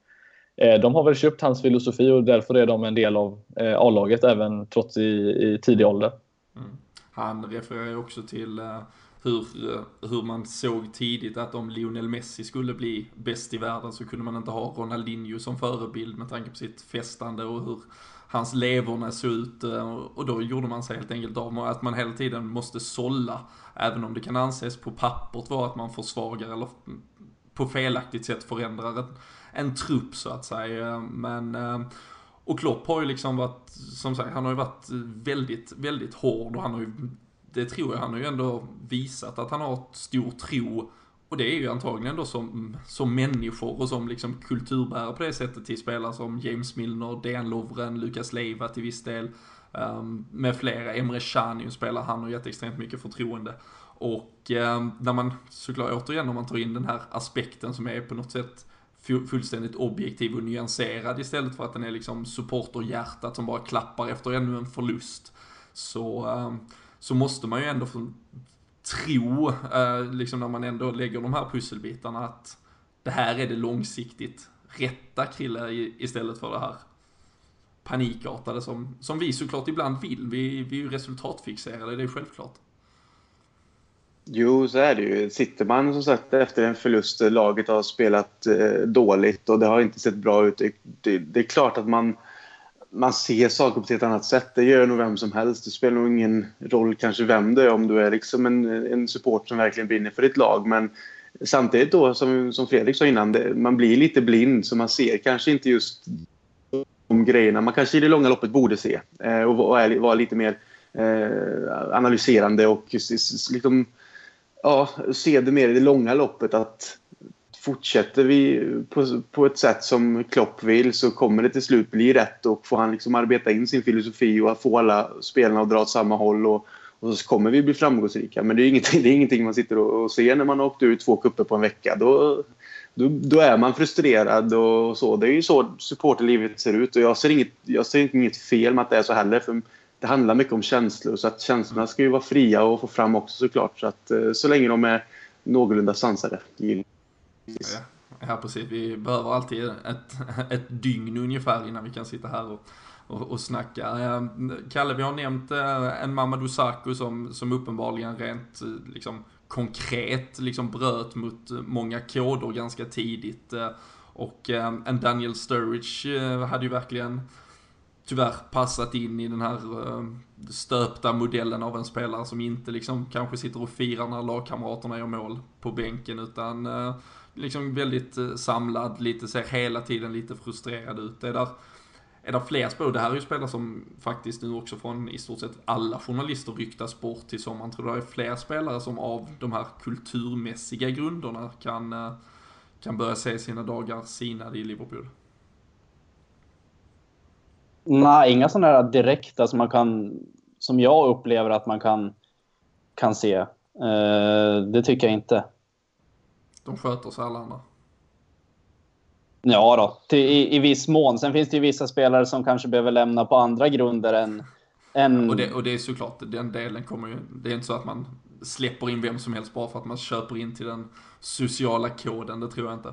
eh, de har väl köpt hans filosofi och därför är de en del av eh, A-laget även trots i, i tidig ålder. Mm. Han refererar ju också till eh, hur, eh, hur man såg tidigt att om Lionel Messi skulle bli bäst i världen så kunde man inte ha Ronaldinho som förebild med tanke på sitt festande och hur hans leverna såg ut eh, och då gjorde man sig helt enkelt av med att man hela tiden måste sålla även om det kan anses på pappret vara att man försvagar eller mm, på felaktigt sätt förändrar en, en trupp så att säga. Men eh, och Klopp har ju liksom varit, som sagt, han har ju varit väldigt, väldigt hård och han har ju, det tror jag, han har ju ändå visat att han har stor tro och det är ju antagligen då som, som människor och som liksom kulturbärare på det sättet till spelare som James Milner, Dejan Lovren, Lukas Leiva till viss del. Um, med flera. Emre Can ju spelar han har gett extremt mycket förtroende. Och um, när man såklart återigen om man tar in den här aspekten som är på något sätt fullständigt objektiv och nyanserad istället för att den är liksom supporterhjärtat som bara klappar efter ännu en förlust. Så, um, så måste man ju ändå tro, eh, liksom när man ändå lägger de här pusselbitarna, att det här är det långsiktigt rätta Krille istället för det här panikartade som, som vi såklart ibland vill. Vi, vi är ju resultatfixerade, det är självklart. Jo, så är det ju. Sitter man som sagt efter en förlust, laget har spelat eh, dåligt och det har inte sett bra ut. Det, det, det är klart att man man ser saker på ett annat sätt. Det gör nog vem som helst. Det spelar nog ingen roll kanske vem du är om du är liksom en, en support som verkligen brinner för ditt lag. Men samtidigt då, som, som Fredrik sa innan, det, man blir lite blind så man ser kanske inte just de grejerna man kanske i det långa loppet borde se. Eh, och vara lite mer eh, analyserande och liksom, ja, se det mer i det långa loppet. att fortsätter vi på, på ett sätt som Klopp vill så kommer det till slut bli rätt och får han liksom arbeta in sin filosofi och få alla spelarna att dra åt samma håll och, och så kommer vi bli framgångsrika. Men det är ingenting, <laughs> det är ingenting man sitter och, och ser när man har åkt ur två kupper på en vecka. Då, då, då, är man frustrerad och så. Det är ju så supporterlivet ser ut och jag ser, inget, jag ser inget fel med att det är så heller. För det handlar mycket om känslor så att känslorna ska ju vara fria och få fram också såklart. Så att eh, så länge de är någorlunda sansade. Ja, ja, precis. Vi behöver alltid ett, ett dygn ungefär innan vi kan sitta här och, och, och snacka. Kalle, vi har nämnt eh, en Mamadou Sakho som, som uppenbarligen rent eh, liksom, konkret liksom bröt mot många koder ganska tidigt. Eh, och en Daniel Sturridge hade ju verkligen tyvärr passat in i den här stöpta modellen av en spelare som inte liksom kanske sitter och firar när lagkamraterna gör mål på bänken utan liksom väldigt eh, samlad, lite ser hela tiden lite frustrerad ut. Är där, är där fler spår? Det här är ju spelare som faktiskt nu också från i stort sett alla journalister ryktas bort till sommaren. Tror du det är fler spelare som av de här kulturmässiga grunderna kan, eh, kan börja se sina dagar sinade i Liverpool? Nej, inga sådana här direkta som man kan, som jag upplever att man kan, kan se. Uh, det tycker jag inte. De sköter sig alla andra. Ja då, till, i, i viss mån. Sen finns det ju vissa spelare som kanske behöver lämna på andra grunder än... än... Och, det, och det är såklart, den delen kommer ju... Det är inte så att man släpper in vem som helst bara för att man köper in till den sociala koden, det tror jag inte.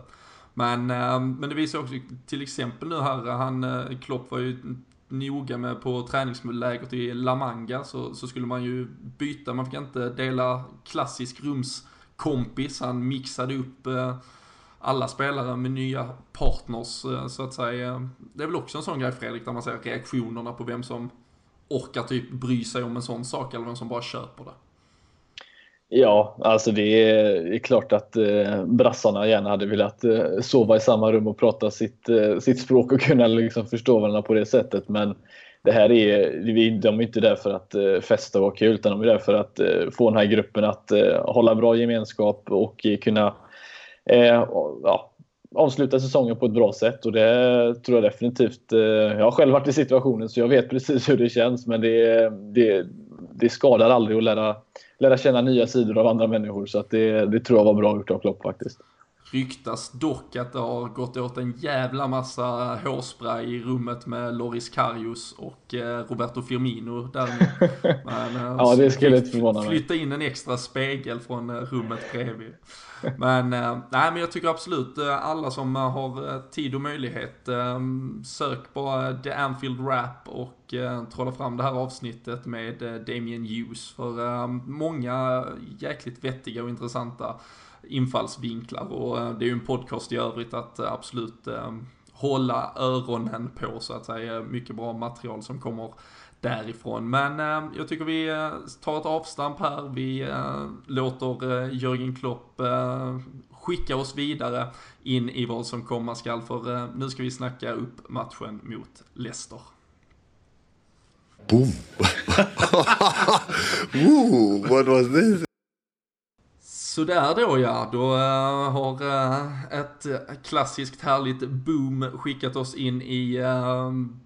Men, eh, men det visar också till exempel nu här, han, eh, Klopp var ju noga med på träningslägret i La Manga så, så skulle man ju byta, man fick inte dela klassisk rums kompis. Han mixade upp eh, alla spelare med nya partners eh, så att säga. Det är väl också en sån grej Fredrik, där man ser reaktionerna på vem som orkar typ bry sig om en sån sak eller vem som bara köper det. Ja, alltså det är, det är klart att eh, brassarna gärna hade velat eh, sova i samma rum och prata sitt, eh, sitt språk och kunna liksom förstå varandra på det sättet. Men det här är, de är inte där för att eh, festa och vara kul utan de är där för att eh, få den här gruppen att eh, hålla bra gemenskap och kunna ja, avsluta säsongen på ett bra sätt och det tror jag definitivt. Jag har själv varit i situationen så jag vet precis hur det känns men det, det, det skadar aldrig att lära, lära känna nya sidor av andra människor så att det, det tror jag var bra gjort av Klopp faktiskt. Ryktas dock att det har gått åt en jävla massa hårspray i rummet med Loris Karius och eh, Roberto Firmino där <laughs> Men, eh, ja, det skulle inte förvåna mig. Flytta in en extra spegel från eh, rummet bredvid. Men, nej, men jag tycker absolut alla som har tid och möjlighet, sök bara The Anfield Rap och trolla fram det här avsnittet med Damien Hughes. För många jäkligt vettiga och intressanta infallsvinklar och eh, det är ju en podcast i övrigt att eh, absolut eh, hålla öronen på så att säga. Mycket bra material som kommer därifrån. Men jag tycker vi tar ett avstamp här. Vi låter Jörgen Klopp skicka oss vidare in i vad som komma skall för nu ska vi snacka upp matchen mot Leicester. Boom. <laughs> Ooh, what was this? Sådär då ja, då eh, har eh, ett eh, klassiskt härligt boom skickat oss in i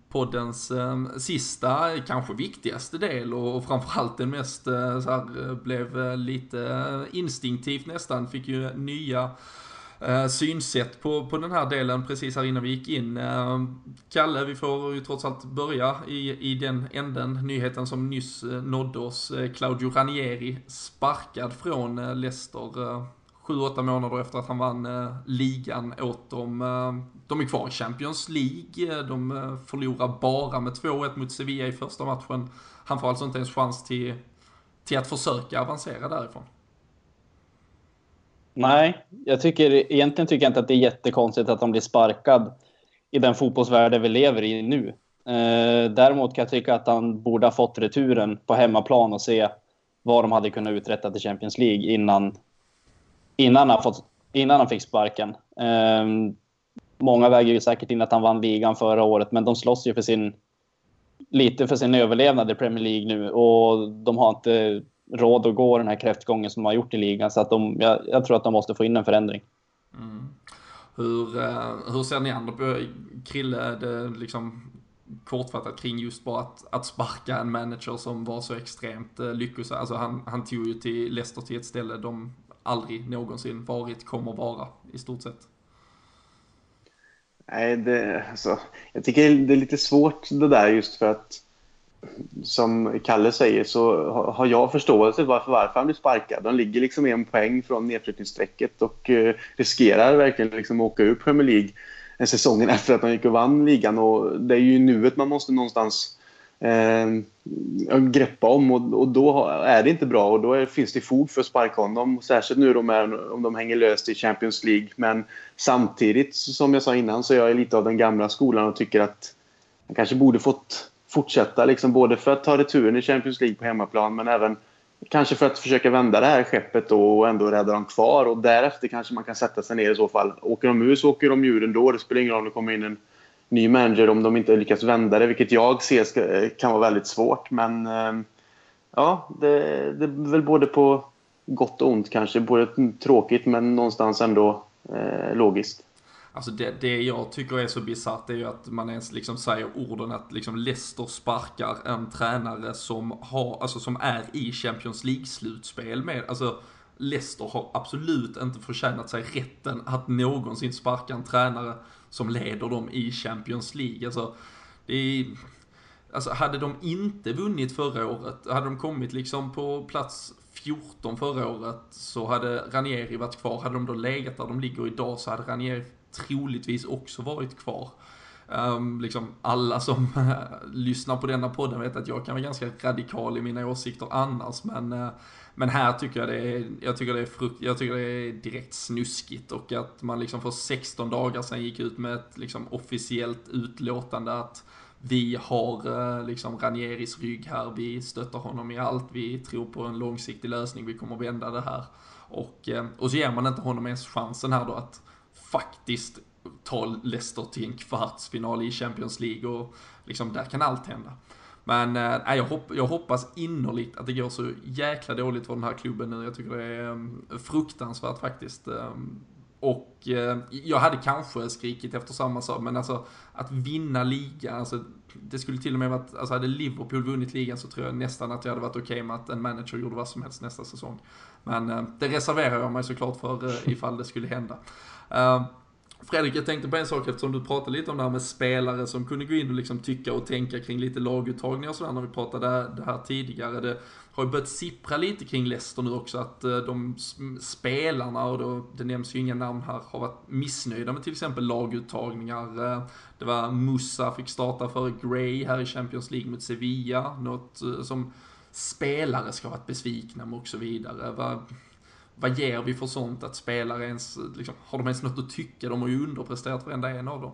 poddens sista, kanske viktigaste del och framförallt den mest, så här, blev lite instinktivt nästan, fick ju nya eh, synsätt på, på den här delen precis här innan vi gick in. Eh, Kalle, vi får ju trots allt börja i, i den änden, nyheten som nyss eh, nådde oss. Eh, Claudio Ranieri sparkad från eh, Leicester eh, sju, åtta månader efter att han vann ligan åt dem. De är kvar i Champions League, de förlorar bara med 2-1 mot Sevilla i första matchen. Han får alltså inte ens chans till, till att försöka avancera därifrån. Nej, jag tycker egentligen tycker jag inte att det är jättekonstigt att de blir sparkad i den fotbollsvärld vi lever i nu. Eh, däremot kan jag tycka att han borde ha fått returen på hemmaplan och se vad de hade kunnat uträtta till Champions League innan, innan, han, fått, innan han fick sparken. Eh, många väger ju säkert in att han vann ligan förra året, men de slåss ju för sin, lite för sin överlevnad i Premier League nu och de har inte råd att gå den här kräftgången som de har gjort i ligan. Så att de, jag, jag tror att de måste få in en förändring. Mm. Hur, uh, hur ser ni andra på Krille, det liksom kortfattat kring just bara att, att sparka en manager som var så extremt uh, lyckosam. Alltså han, han tog ju till Leicester till ett ställe de aldrig någonsin varit, kommer vara i stort sett. Nej, det, alltså, jag tycker det är lite svårt det där just för att som Kalle säger så har jag förståelse varför, varför han blir sparkad. De ligger liksom en poäng från nedflyttningsstrecket och eh, riskerar verkligen liksom att åka ur Premier League en säsongen <laughs> efter att de gick och vann ligan. Och det är ju nuet man måste någonstans eh, greppa om och, och, då är det inte bra och då är, finns det fog för att sparka honom. Särskilt nu de är, om de hänger löst i Champions League. Men samtidigt, som jag sa innan, så är jag lite av den gamla skolan och tycker att han kanske borde fått fortsätta. Liksom, både för att ta returen i Champions League på hemmaplan men även kanske för att försöka vända det här skeppet då och ändå rädda dem kvar. Och därefter kanske man kan sätta sig ner i så fall. Åker de ur så åker de ur ändå. Det spelar ingen roll om det kommer in en ny manager om de inte lyckas vända det. Vilket jag ser ska, kan vara väldigt svårt. Men eh, ja, det, det är väl både på gott och ont kanske. Både tråkigt men någonstans ändå eh, logiskt. Alltså det, det jag tycker är så bisarrt är ju att man ens liksom säger orden att liksom Leicester sparkar en tränare som har, alltså som är i Champions League-slutspel med, alltså Leicester har absolut inte förtjänat sig rätten att någonsin sparka en tränare som leder dem i Champions League. Alltså, det är, alltså hade de inte vunnit förra året, hade de kommit liksom på plats 14 förra året så hade Ranieri varit kvar. Hade de då legat där de ligger idag så hade Ranieri troligtvis också varit kvar. Um, liksom alla som uh, lyssnar på denna podden vet att jag kan vara ganska radikal i mina åsikter annars, men, uh, men här tycker jag det är, jag tycker det är, frukt, jag tycker det är direkt snuskigt och att man liksom för 16 dagar sedan gick ut med ett liksom officiellt utlåtande att vi har uh, liksom Ranieris rygg här, vi stöttar honom i allt, vi tror på en långsiktig lösning, vi kommer vända det här. Och, och så ger man inte honom ens chansen här då att faktiskt ta Leicester till en kvartsfinal i Champions League och liksom där kan allt hända. Men äh, jag, hopp, jag hoppas innerligt att det går så jäkla dåligt för den här klubben nu. Jag tycker det är um, fruktansvärt faktiskt. Um, och uh, jag hade kanske skrikit efter samma sak, men alltså att vinna ligan, alltså det skulle till och med varit, alltså hade Liverpool vunnit ligan så tror jag nästan att jag hade varit okej okay med att en manager gjorde vad som helst nästa säsong. Men uh, det reserverar jag mig såklart för uh, <laughs> ifall det skulle hända. Uh, Fredrik, jag tänkte på en sak eftersom du pratade lite om det här med spelare som kunde gå in och liksom tycka och tänka kring lite laguttagningar och sådär när vi pratade det här tidigare. Det har ju börjat sippra lite kring Leicester nu också att eh, de spelarna, och då, det nämns ju inga namn här, har varit missnöjda med till exempel laguttagningar. Eh, det var Musa fick starta för Gray här i Champions League mot Sevilla, något som spelare ska ha varit besvikna med och så vidare vad ger vi för sånt att spelare ens, liksom, har de ens något att tycka? De har ju underpresterat varenda en av dem.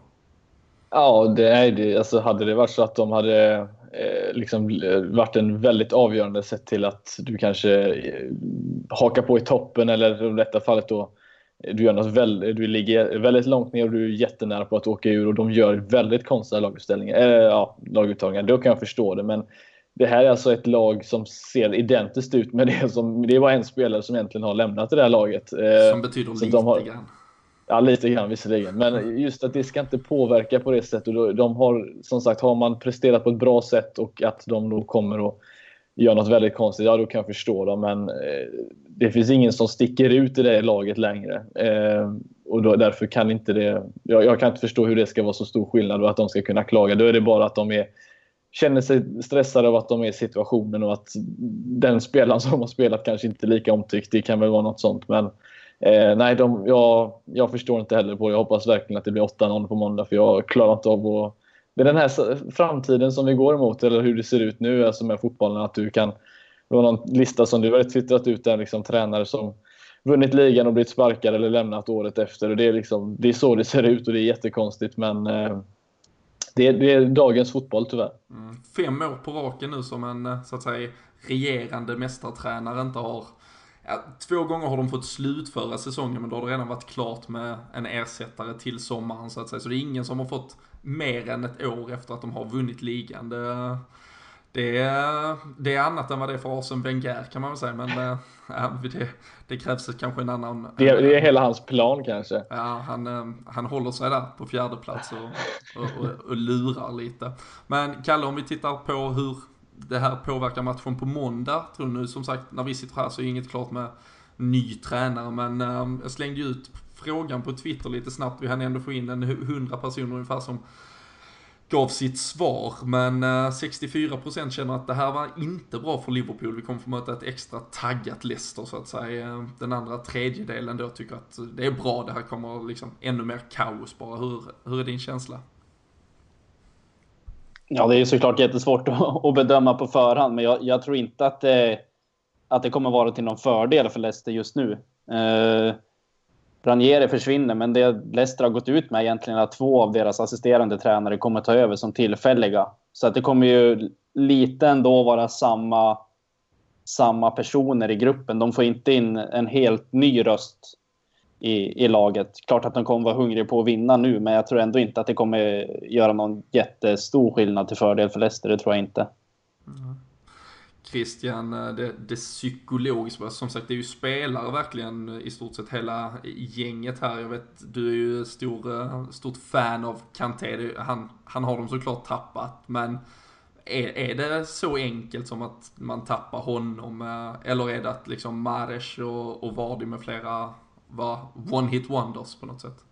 Ja, det är det. Alltså, hade det varit så att de hade eh, liksom, varit en väldigt avgörande sätt till att du kanske eh, hakar på i toppen eller i detta fallet då du, gör något väldigt, du ligger väldigt långt ner och du är jättenära på att åka ur och de gör väldigt konstiga laguppställningar, äh, ja, laguttagningar. Då kan jag förstå det. Men det här är alltså ett lag som ser identiskt ut med det som... Det var en spelare som egentligen har lämnat det här laget. Eh, som betyder lite har, grann. Ja, lite grann visserligen. Men just att det ska inte påverka på det sättet. De har, som sagt, har man presterat på ett bra sätt och att de då kommer att göra något väldigt konstigt, ja då kan jag förstå dem. Men eh, det finns ingen som sticker ut i det laget längre. Eh, och då, därför kan inte det... Jag, jag, kan inte förstå hur det ska vara så stor skillnad och att de ska kunna klaga. Då är det bara att de är känner sig stressade av att de är i situationen och att den spelaren som har spelat kanske inte är lika omtyckt. Det kan väl vara något sånt. Men eh, nej, de, jag, jag förstår inte heller på det. Jag hoppas verkligen att det blir 8-0 på måndag för jag klarar inte av att... Det är den här framtiden som vi går emot, eller hur det ser ut nu alltså med fotbollen. Att du kan... Det var någon lista som du har twittrat ut där, liksom, tränare som vunnit ligan och blivit sparkad eller lämnat året efter. Och det, är liksom, det är så det ser ut och det är jättekonstigt. Men eh, det är, det är dagens fotboll tyvärr. Mm. Fem år på raken nu som en, eh, så att säga, regerande mästartränare inte har Ja, två gånger har de fått slutföra säsongen men då har det redan varit klart med en ersättare till sommaren så att säga. Så det är ingen som har fått mer än ett år efter att de har vunnit ligan. Det, eh, det, är, det är annat än vad det är för Arsene Wenger kan man väl säga. Men äh, det, det krävs kanske en annan... Det är, det är hela hans plan kanske. Ja, han, äh, han håller sig där på fjärde plats och, och, och, och lurar lite. Men Kalle, om vi tittar på hur det här påverkar matchen på måndag. Tror nu som sagt, när vi sitter här så är inget klart med ny tränare. Men äh, jag slängde ut frågan på Twitter lite snabbt. Vi hann ändå få in en hundra personer ungefär som gav sitt svar. Men eh, 64% känner att det här var inte bra för Liverpool. Vi kommer få möta ett extra taggat Leicester så att säga. Den andra tredjedelen då tycker att det är bra. Det här kommer liksom ännu mer kaos bara. Hur, hur är din känsla? Ja, det är såklart jättesvårt att, bedöma på förhand, men jag, jag, tror inte att det, att det kommer vara till någon fördel för Leicester just nu. Eh, Ranieri försvinner, men det Leicester har gått ut med egentligen att två av deras assisterande tränare kommer ta över som tillfälliga. Så att det kommer ju lite ändå vara samma, samma personer i gruppen. De får inte in en helt ny röst i, i laget. Klart att de kommer vara hungriga på att vinna nu, men jag tror ändå inte att det kommer göra någon jättestor skillnad till fördel för Leicester. Det tror jag inte. Mm. Christian, eh, det, det psykologiska, som sagt det är ju spelare verkligen eh, i stort sett hela eh, gänget här. Jag vet, du är ju stor, stort fan av Kanté, han, han har dem såklart tappat, men är, är det så enkelt som att man tappar honom, eller är det att liksom Mares och, och Vardy med flera var one-hit wonders på något sätt?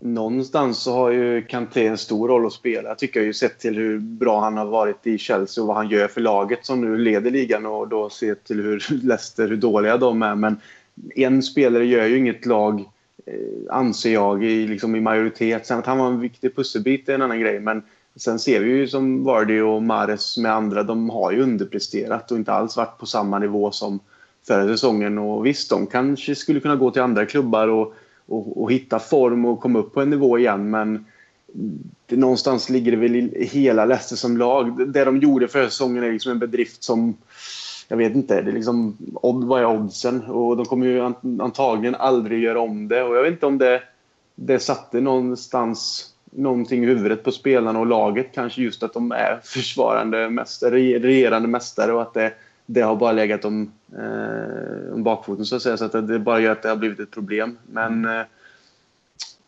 Någonstans så har ju Kanté en stor roll att spela. Jag tycker ju sett till hur bra han har varit i Chelsea och vad han gör för laget som nu leder ligan och då se till hur <laughs> Leicester, hur dåliga de är. Men en spelare gör ju inget lag, eh, anser jag, i, liksom i majoritet. Sen att han var en viktig pusselbit är en annan grej. Men sen ser vi ju som Vardy och Mares med andra, de har ju underpresterat och inte alls varit på samma nivå som förra säsongen. Och visst, de kanske skulle kunna gå till andra klubbar och och, och hitta form och komma upp på en nivå igen. Men det, någonstans ligger det väl i hela Leicester som lag. Det de gjorde förra säsongen är liksom en bedrift som jag vet inte, det är liksom, vad är oddsen? Och de kommer ju antagligen aldrig göra om det. Och jag vet inte om det, det satte någonstans någonting i huvudet på spelarna och laget. Kanske just att de är försvarande mästare, regerande mästare och att det det har bara legat om, eh, om bakfoten så att säga. Så att det bara gör att det har blivit ett problem. Men eh,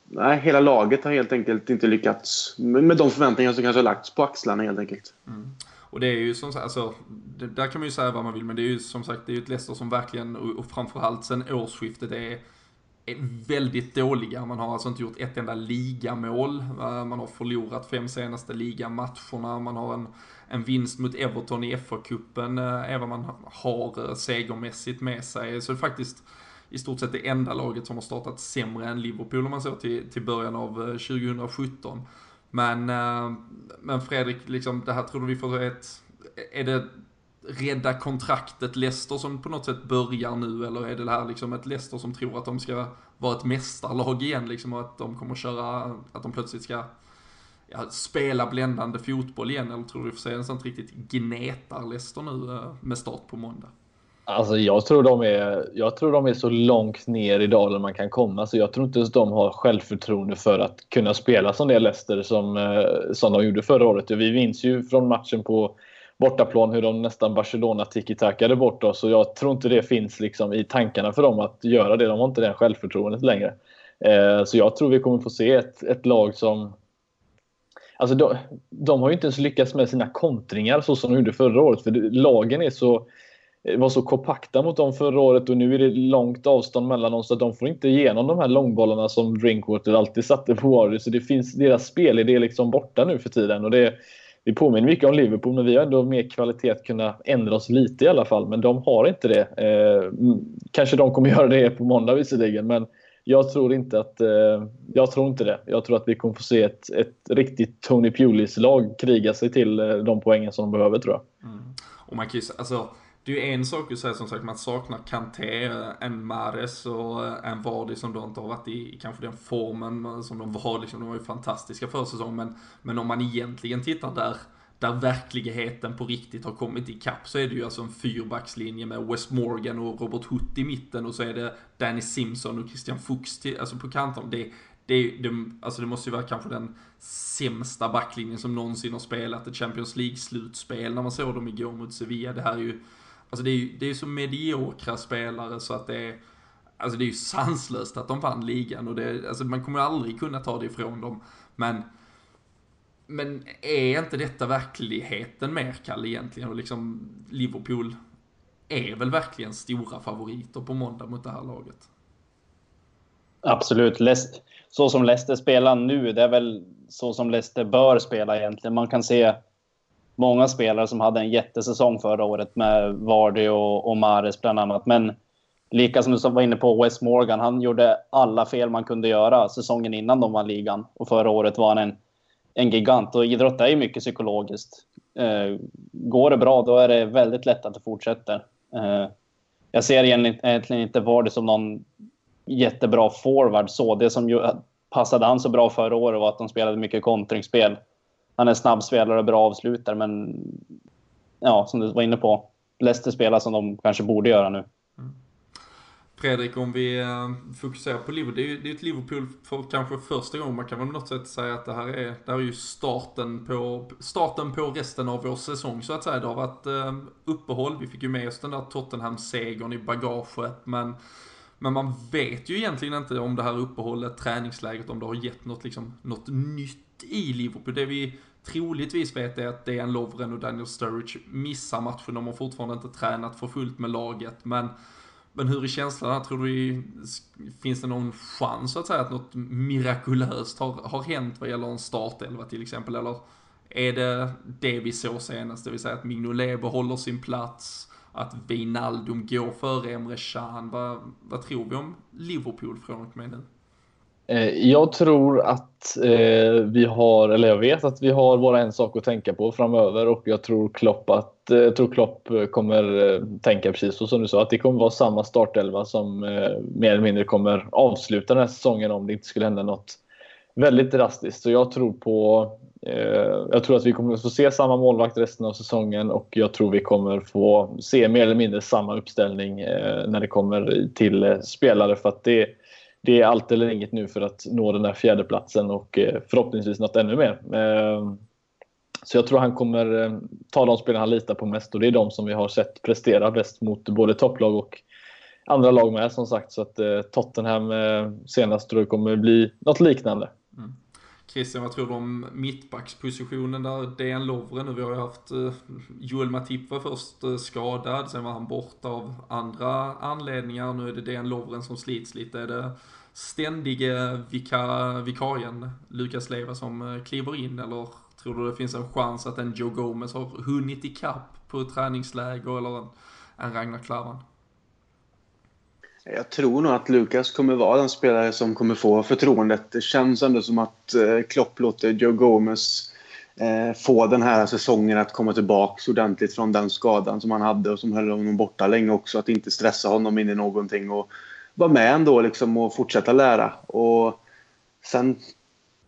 nej, hela laget har helt enkelt inte lyckats med, med de förväntningar som kanske har lagts på axlarna helt enkelt. Mm. Och det är ju som sagt, alltså, där kan man ju säga vad man vill, men det är ju som sagt, det är ju ett Leicester som verkligen, och framförallt sen årsskiftet, är väldigt dåliga. Man har alltså inte gjort ett enda ligamål. Eh, man har förlorat fem senaste ligamatcherna. Man har en en vinst mot Everton i FA-cupen eh, även man har eh, segermässigt med sig. Så det är faktiskt i stort sett det enda laget som har startat sämre än Liverpool om man ser till, till början av 2017. Men, men Fredrik, liksom, det här tror du vi får ett, är det rädda kontraktet Leicester som på något sätt börjar nu eller är det här liksom ett Leicester som tror att de ska vara ett mästarlag igen liksom och att de kommer köra, att de plötsligt ska ja, spela bländande fotboll igen? Eller tror du vi får se en sånt riktigt gnetar Leicester nu eh, med start på måndag? Alltså jag tror, de är, jag tror de är så långt ner i dalen man kan komma. Så jag tror inte ens de har självförtroende för att kunna spela som det Leicester som, eh, som de gjorde förra året. Vi minns ju från matchen på bortaplan hur de nästan Barcelona tiki-takade bort oss. och jag tror inte det finns liksom i tankarna för dem att göra det. De har inte det självförtroendet längre. Eh, så jag tror vi kommer få se ett, ett lag som Alltså de, de, har ju inte ens lyckats med sina kontringar så som de gjorde förra året. För lagen är så, eh, var så kompakta mot dem förra året och nu är det långt avstånd mellan dem så att de får inte igenom de här långbollarna som Drinkwater alltid satte på Warriors. Så det finns, deras spelidé är liksom borta nu för tiden. Och det, det påminner mycket om Liverpool, men vi har ändå mer kvalitet att kunna ändra oss lite i alla fall. Men de har inte det. Eh, kanske de kommer <laughs> göra det på måndag visserligen, men jag tror inte att eh, jag tror inte det. Jag tror att vi kommer få se ett, ett riktigt Tony Pulis lag kriga sig till eh, de poängen som de behöver tror jag. Mm. Och man kan ju, alltså, det är ju en sak att säga som sagt, man saknar Kanté, en Mares och en Vardy som då inte har varit i kanske den formen som de var. Liksom, de var ju fantastiska försäsong, men, men om man egentligen tittar där där verkligheten på riktigt har kommit ikapp så är det ju alltså en fyrbackslinje med West Morgan och Robert Hutt i mitten och så är det Danny Simpson och Christian Fuchs till, alltså på kanten. Det, det, det, alltså det måste ju vara kanske den sämsta backlinjen som någonsin har spelat ett Champions League-slutspel när man såg dem igår mot Sevilla. Det här är ju, alltså det är ju det är så mediokra spelare så att det är, alltså det är ju sanslöst att de vann ligan och det, alltså man kommer aldrig kunna ta det ifrån dem. Men men är inte detta verkligheten mer, Kalle, egentligen? Och liksom Liverpool är väl verkligen stora favoriter på måndag mot det här laget? Absolut. Så som Leicester spelar nu, det är väl så som Leicester bör spela egentligen. Man kan se många spelare som hade en jättesäsong förra året med Vardy och, och Mares bland annat. Men lika som du var inne på, Wes Morgan, han gjorde alla fel man kunde göra säsongen innan de vann ligan. Och förra året var han en en gigant. Och idrott är ju mycket psykologiskt. Eh, går det bra, då är det väldigt lätt att det fortsätter. Eh, jag ser egentligen inte Vardy som någon jättebra forward så. Det som ju passade han så bra förra året var att de spelade mycket kontringsspel. Han är snabbspelare och bra avslutare, men ja, som du var inne på, Leicester spelar som de kanske borde göra nu. Mm. Fredrik, om vi eh, fokuserar på Liverpool. Det är ju ett Liverpool för kanske första gången. Man kan väl på något sätt säga att det här är, det här är ju starten på, starten på resten av vår säsong så att säga. Det har varit eh, uppehåll. Vi fick ju med oss den där Tottenham-segern i bagaget. Men, men man vet ju egentligen inte om det här uppehållet, träningsläget, om det har gett något, liksom, något nytt i Liverpool. Det vi troligtvis vet är att Dejan Lovren och Daniel Sturridge missar matchen. De har fortfarande inte tränat för fullt med laget. Men men hur är känslan här? Tror du finns det någon chans så att säga att något mirakulöst har, har hänt vad gäller en startelva till exempel? Eller är det det vi såg senast, det vill säga att Mignolet behåller sin plats, att Wijnaldum går före Emre Can? Vad, vad tror vi om Liverpool från och med nu? Eh, jag tror att eh, vi har, eller jag vet att vi har bara en sak att tänka på framöver och jag tror Klopp, att, eh, jag tror Klopp kommer eh, tänka precis så som du sa, att det kommer vara samma startelva som eh, mer eller mindre kommer avsluta den här säsongen om det inte skulle hända något väldigt drastiskt. Så jag tror på eh, jag tror att vi kommer få se samma målvakt resten av säsongen och jag tror vi kommer få se mer eller mindre samma uppställning när det kommer till spelare för att det det är allt eller inget nu för att nå den där fjärdeplatsen och eh, förhoppningsvis något ännu mer. Ehm, så jag tror han kommer eh, ta de spelarna han litar på mest och det är de som vi har sett prestera bäst mot både topplag och andra lag med som sagt. Så att eh, Tottenham senast tror jag kommer bli något liknande. Christian, vad tror du om mittbackspositionen där? DN Lovren nu, vi har ju haft eh, Joel Matip var först eh, skadad, sen var han borta av andra anledningar. Nu är det DN Lovren som slits lite. Är det ständige vika, vikarien Lukas Leva som eh, kliver in eller tror du det finns en chans att en Joe Gomez har hunnit ikapp på träningsläger eller en, en Ragnar Klavan? Jag tror nog att Lukas kommer vara den spelare som kommer få förtroendet. Det känns ändå som att eh, Klopp låter Joe Gomez eh, få den här säsongen att komma tillbaka ordentligt från den skadan som han hade och som höll honom borta länge också. Att inte stressa honom in i någonting och vara med ändå liksom och fortsätta lära. Och sen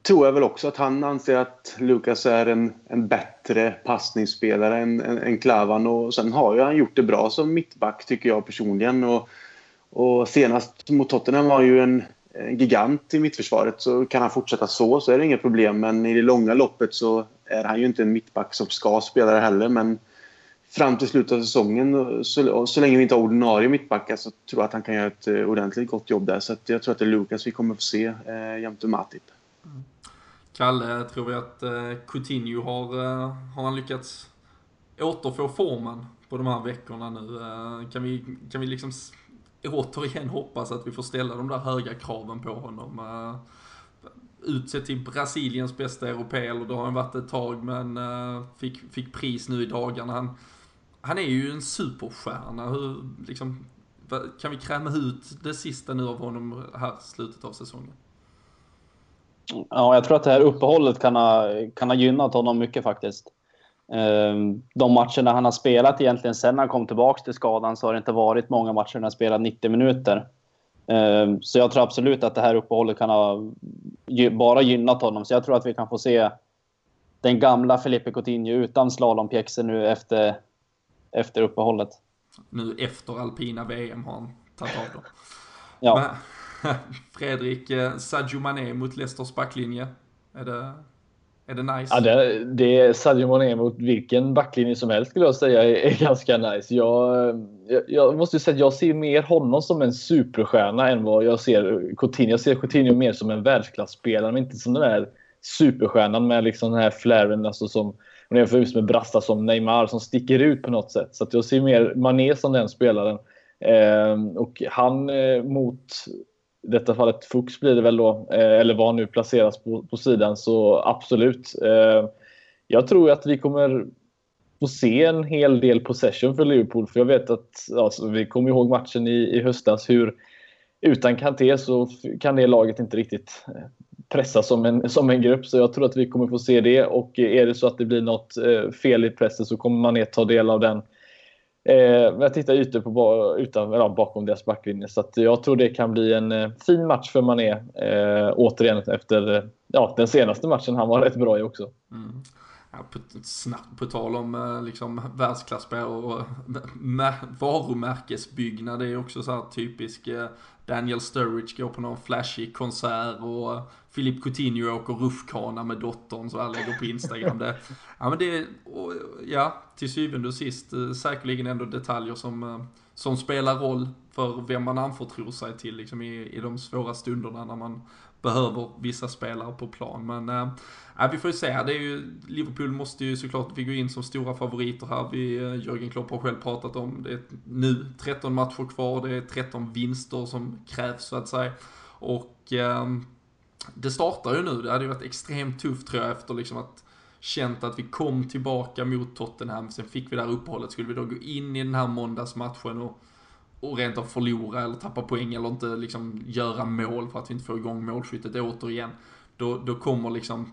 tror jag väl också att han anser att Lukas är en, en bättre passningsspelare än, än, än Klavan. Och sen har ju han gjort det bra som mittback tycker jag personligen. Och, och senast mot Tottenham var ju en, en gigant i mittförsvaret. Så kan han fortsätta så så är det inget problem. Men i det långa loppet så är han ju inte en mittback som ska spela det heller. Men fram till slutet av säsongen, så, så länge vi inte har ordinarie mittbackar så tror jag att han kan göra ett eh, ordentligt gott jobb där. Så jag tror att det är Lukas vi kommer få se eh, jämte Matip. Mm. Kalle, tror vi att eh, Coutinho har, eh, har han lyckats återfå formen på de här veckorna nu? Eh, kan, vi, kan vi liksom återigen hoppas att vi får ställa de där höga kraven på honom? Eh, utsedd till Brasiliens bästa europé, eller det har han varit ett tag, men uh, fick, fick pris nu i dagarna. Han, han är ju en superstjärna. Hur, liksom, kan vi kräma ut det sista nu av honom här slutet av säsongen? Ja, jag tror att det här uppehållet kan ha, kan ha gynnat honom mycket faktiskt. Ehm, de matcherna han har spelat egentligen sen han kom tillbaka till skadan så har det inte varit många matcher när han spelat 90 minuter. Ehm, så jag tror absolut att det här uppehållet kan ha bara gynnat honom. Så jag tror att vi kan få se den gamla Felipe Coutinho utan slalompjäxor nu efter, efter uppehållet. Nu efter alpina VM har han tagit av dem. Ja. Men, <laughs> Fredrik, eh, Sadio Mané mot Leicesters backlinje. Är det, är det nice? Ja, det, det är Sadio Mané mot vilken backlinje som helst skulle jag säga är, är ganska nice. Jag, jag, jag, måste säga att jag ser mer honom som en superstjärna än vad jag ser Coutinho. Jag ser Coutinho mer som en världsklasspelare, men inte som den där superstjärnan med liksom den här flären alltså som om jämför just med Brasta som Neymar som sticker ut på något sätt. Så jag ser mer Mané som den spelaren. Eh, och han eh, mot i detta fallet Fuchs blir det väl då, eh, eller var nu placeras på, på sidan, så absolut. Eh, jag tror att vi kommer få se en hel del possession för Liverpool, för jag vet att, alltså, vi kommer ihåg matchen i, i höstas, hur utan Kanté så kan det laget inte riktigt eh, pressa som en, som en grupp. Så jag tror att vi kommer få se det. Och är det så att det blir något fel i pressen så kommer man ta del av den Eh, jag tittar ytor på, utan, eller, bakom deras backlinje. Så jag tror det kan bli en eh, fin match för Mané. Eh, återigen efter ja, den senaste matchen han var rätt bra i också. Mm. Ja, på, snabbt på tal om eh, liksom, världsklassspel och <laughs> varumärkesbyggnad. Det är också så här typisk eh, Daniel Sturridge går på någon flashig konsert och Filip Coutinho åker rutschkana med dottern så här lägger på Instagram. Det, <laughs> ja men det, och, ja, till syvende och sist eh, säkerligen ändå detaljer som, som spelar roll för vem man anförtror sig till liksom i, i de svåra stunderna när man behöver vissa spelare på plan. Men äh, vi får ju se. Det är ju, Liverpool måste ju såklart, vi går in som stora favoriter här. Vi, eh, Jörgen Klopp har själv pratat om det är nu 13 matcher kvar, det är 13 vinster som krävs så att säga. Och äh, det startar ju nu. Det hade ju varit extremt tufft tror jag efter liksom att känt att vi kom tillbaka mot Tottenham, sen fick vi det här uppehållet. Skulle vi då gå in i den här måndagsmatchen och och rent av förlora eller tappa poäng eller inte liksom göra mål för att vi inte får igång målskyttet återigen. Då, då kommer liksom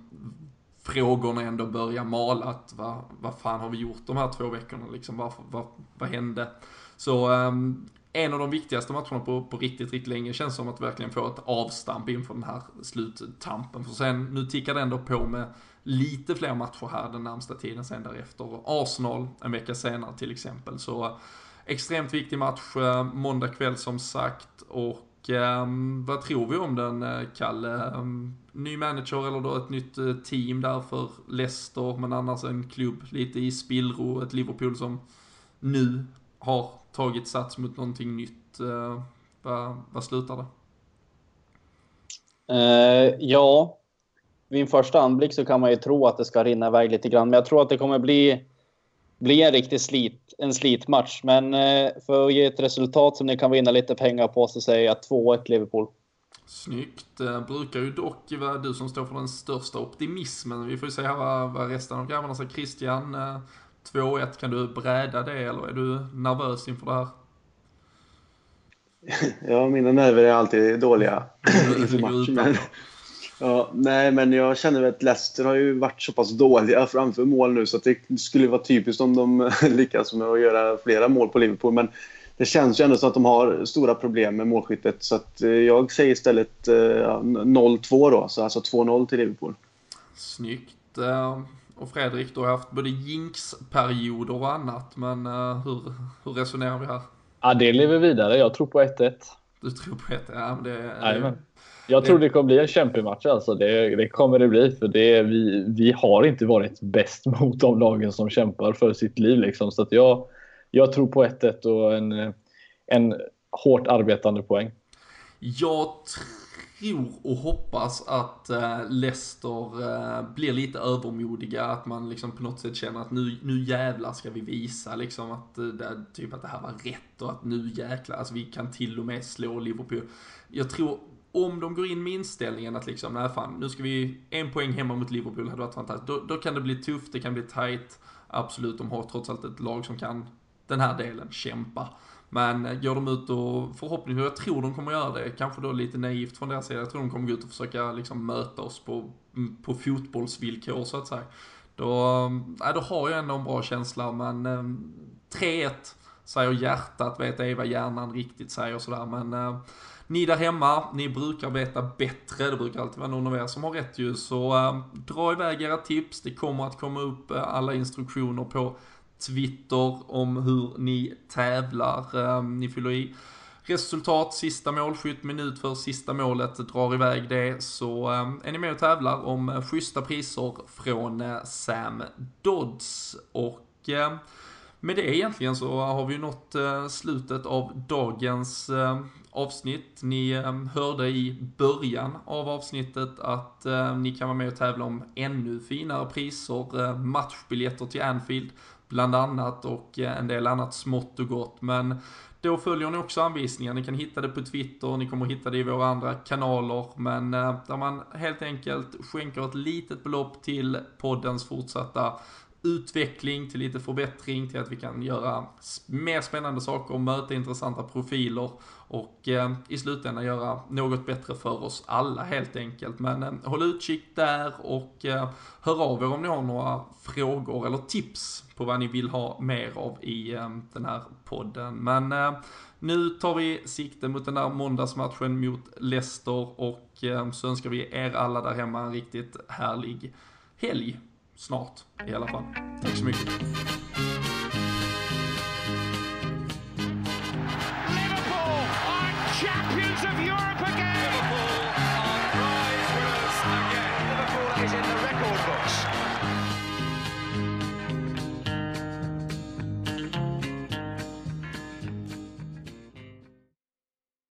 frågorna ändå börja mala att vad, vad fan har vi gjort de här två veckorna liksom, vad, vad, vad hände? Så um, en av de viktigaste matcherna på, på riktigt, riktigt länge känns som att verkligen få ett avstamp inför den här sluttampen. För sen, nu tickar det ändå på med lite fler matcher här den närmsta tiden sen därefter. Arsenal en vecka senare till exempel. Så Extremt viktig match, eh, måndag kväll som sagt. Och eh, vad tror vi om den, eh, Kalle? Ehm, ny manager eller då ett nytt eh, team där för Leicester, men annars en klubb lite i spillro. Ett Liverpool som nu har tagit sats mot någonting nytt. Eh, vad, vad slutar det? Eh, ja, vid en första anblick så kan man ju tro att det ska rinna iväg lite grann, men jag tror att det kommer bli bli en riktig slit, en slitmatch. Men eh, för att ge ett resultat som ni kan vinna lite pengar på så säger jag 2-1 Liverpool. Snyggt. Det eh, brukar ju dock vara du som står för den största optimismen. Vi får ju se här vad, vad resten av grabbarna säger. Christian, 2-1, eh, kan du bräda det eller är du nervös inför det här? <laughs> Ja, mina nerver är alltid dåliga inför matchen. Ja, nej, men jag känner att Leicester har ju varit så pass dåliga framför mål nu så att det skulle vara typiskt om de <laughs> lyckas med att göra flera mål på Liverpool. Men det känns ju ändå som att de har stora problem med målskyttet. Så att, eh, jag säger istället eh, 0-2 då, så alltså 2-0 till Liverpool. Snyggt. Eh, och Fredrik, du har haft både jinx-perioder och annat, men uh, hur, hur resonerar vi här? Ja, det lever vidare. Jag tror på 1-1. Du tror på 1 Ja, men det... Jajamän. Jag tror det kommer bli en kämpig match alltså. Det, det kommer det bli. För det, vi, vi har inte varit bäst <laughs> mot de lagen som kämpar för sitt liv. Liksom. Så att jag, jag tror på 1-1 och en, en hårt arbetande poäng. Jag tror och hoppas att eh, Leicester eh, blir lite övermodiga, att man liksom på något sätt känner att nu, nu jävlar ska vi visa liksom att, eh, det, typ att det här var rätt och att nu jäklar, alltså vi kan till och med slå Liverpool. Jag tror om de går in med inställningen att liksom, nej fan, nu ska vi, en poäng hemma mot Liverpool hade varit fantastiskt. Då, då kan det bli tufft, det kan bli tight. Absolut, de har trots allt ett lag som kan den här delen kämpa. Men går de ut och förhoppningsvis, jag tror de kommer göra det, kanske då lite naivt från deras sida, jag tror de kommer gå ut och försöka liksom möta oss på, på fotbollsvillkor så att säga. Då, äh, då har jag ändå en bra känsla, men eh, äh, 3-1 säger hjärtat, vet ej vad hjärnan riktigt säger och sådär, men äh, ni där hemma, ni brukar veta bättre, det brukar alltid vara någon av er som har rätt ju, så äh, dra iväg era tips, det kommer att komma upp äh, alla instruktioner på Twitter om hur ni tävlar. Ehm, ni fyller i resultat, sista målskytt, minut för sista målet, drar iväg det så ehm, är ni med och tävlar om schyssta priser från eh, Sam Dodds. Och ehm, med det egentligen så har vi nått eh, slutet av dagens avsnitt. Ni hörde i början av avsnittet att ni kan vara med och tävla om ännu finare priser, eh, matchbiljetter till Anfield bland annat och eh, en del annat smått och gott. Men då följer ni också anvisningar. Ni kan hitta det på Twitter, ni kommer hitta det i våra andra kanaler. Men eh, där man helt enkelt skänker ett litet belopp till poddens fortsatta utveckling, till lite förbättring, till att vi kan göra mer spännande saker, möta intressanta profiler och eh, i slutändan göra något bättre för oss alla helt enkelt. Men eh, håll utkik där och eh, hör av er om ni har några frågor eller tips på vad ni vill ha mer av i eh, den här podden. Men eh, nu tar vi sikte mot den där måndagsmatchen mot Leicester och eh, så önskar vi er alla där hemma en riktigt härlig helg Snart i alla fall. Tack så mycket.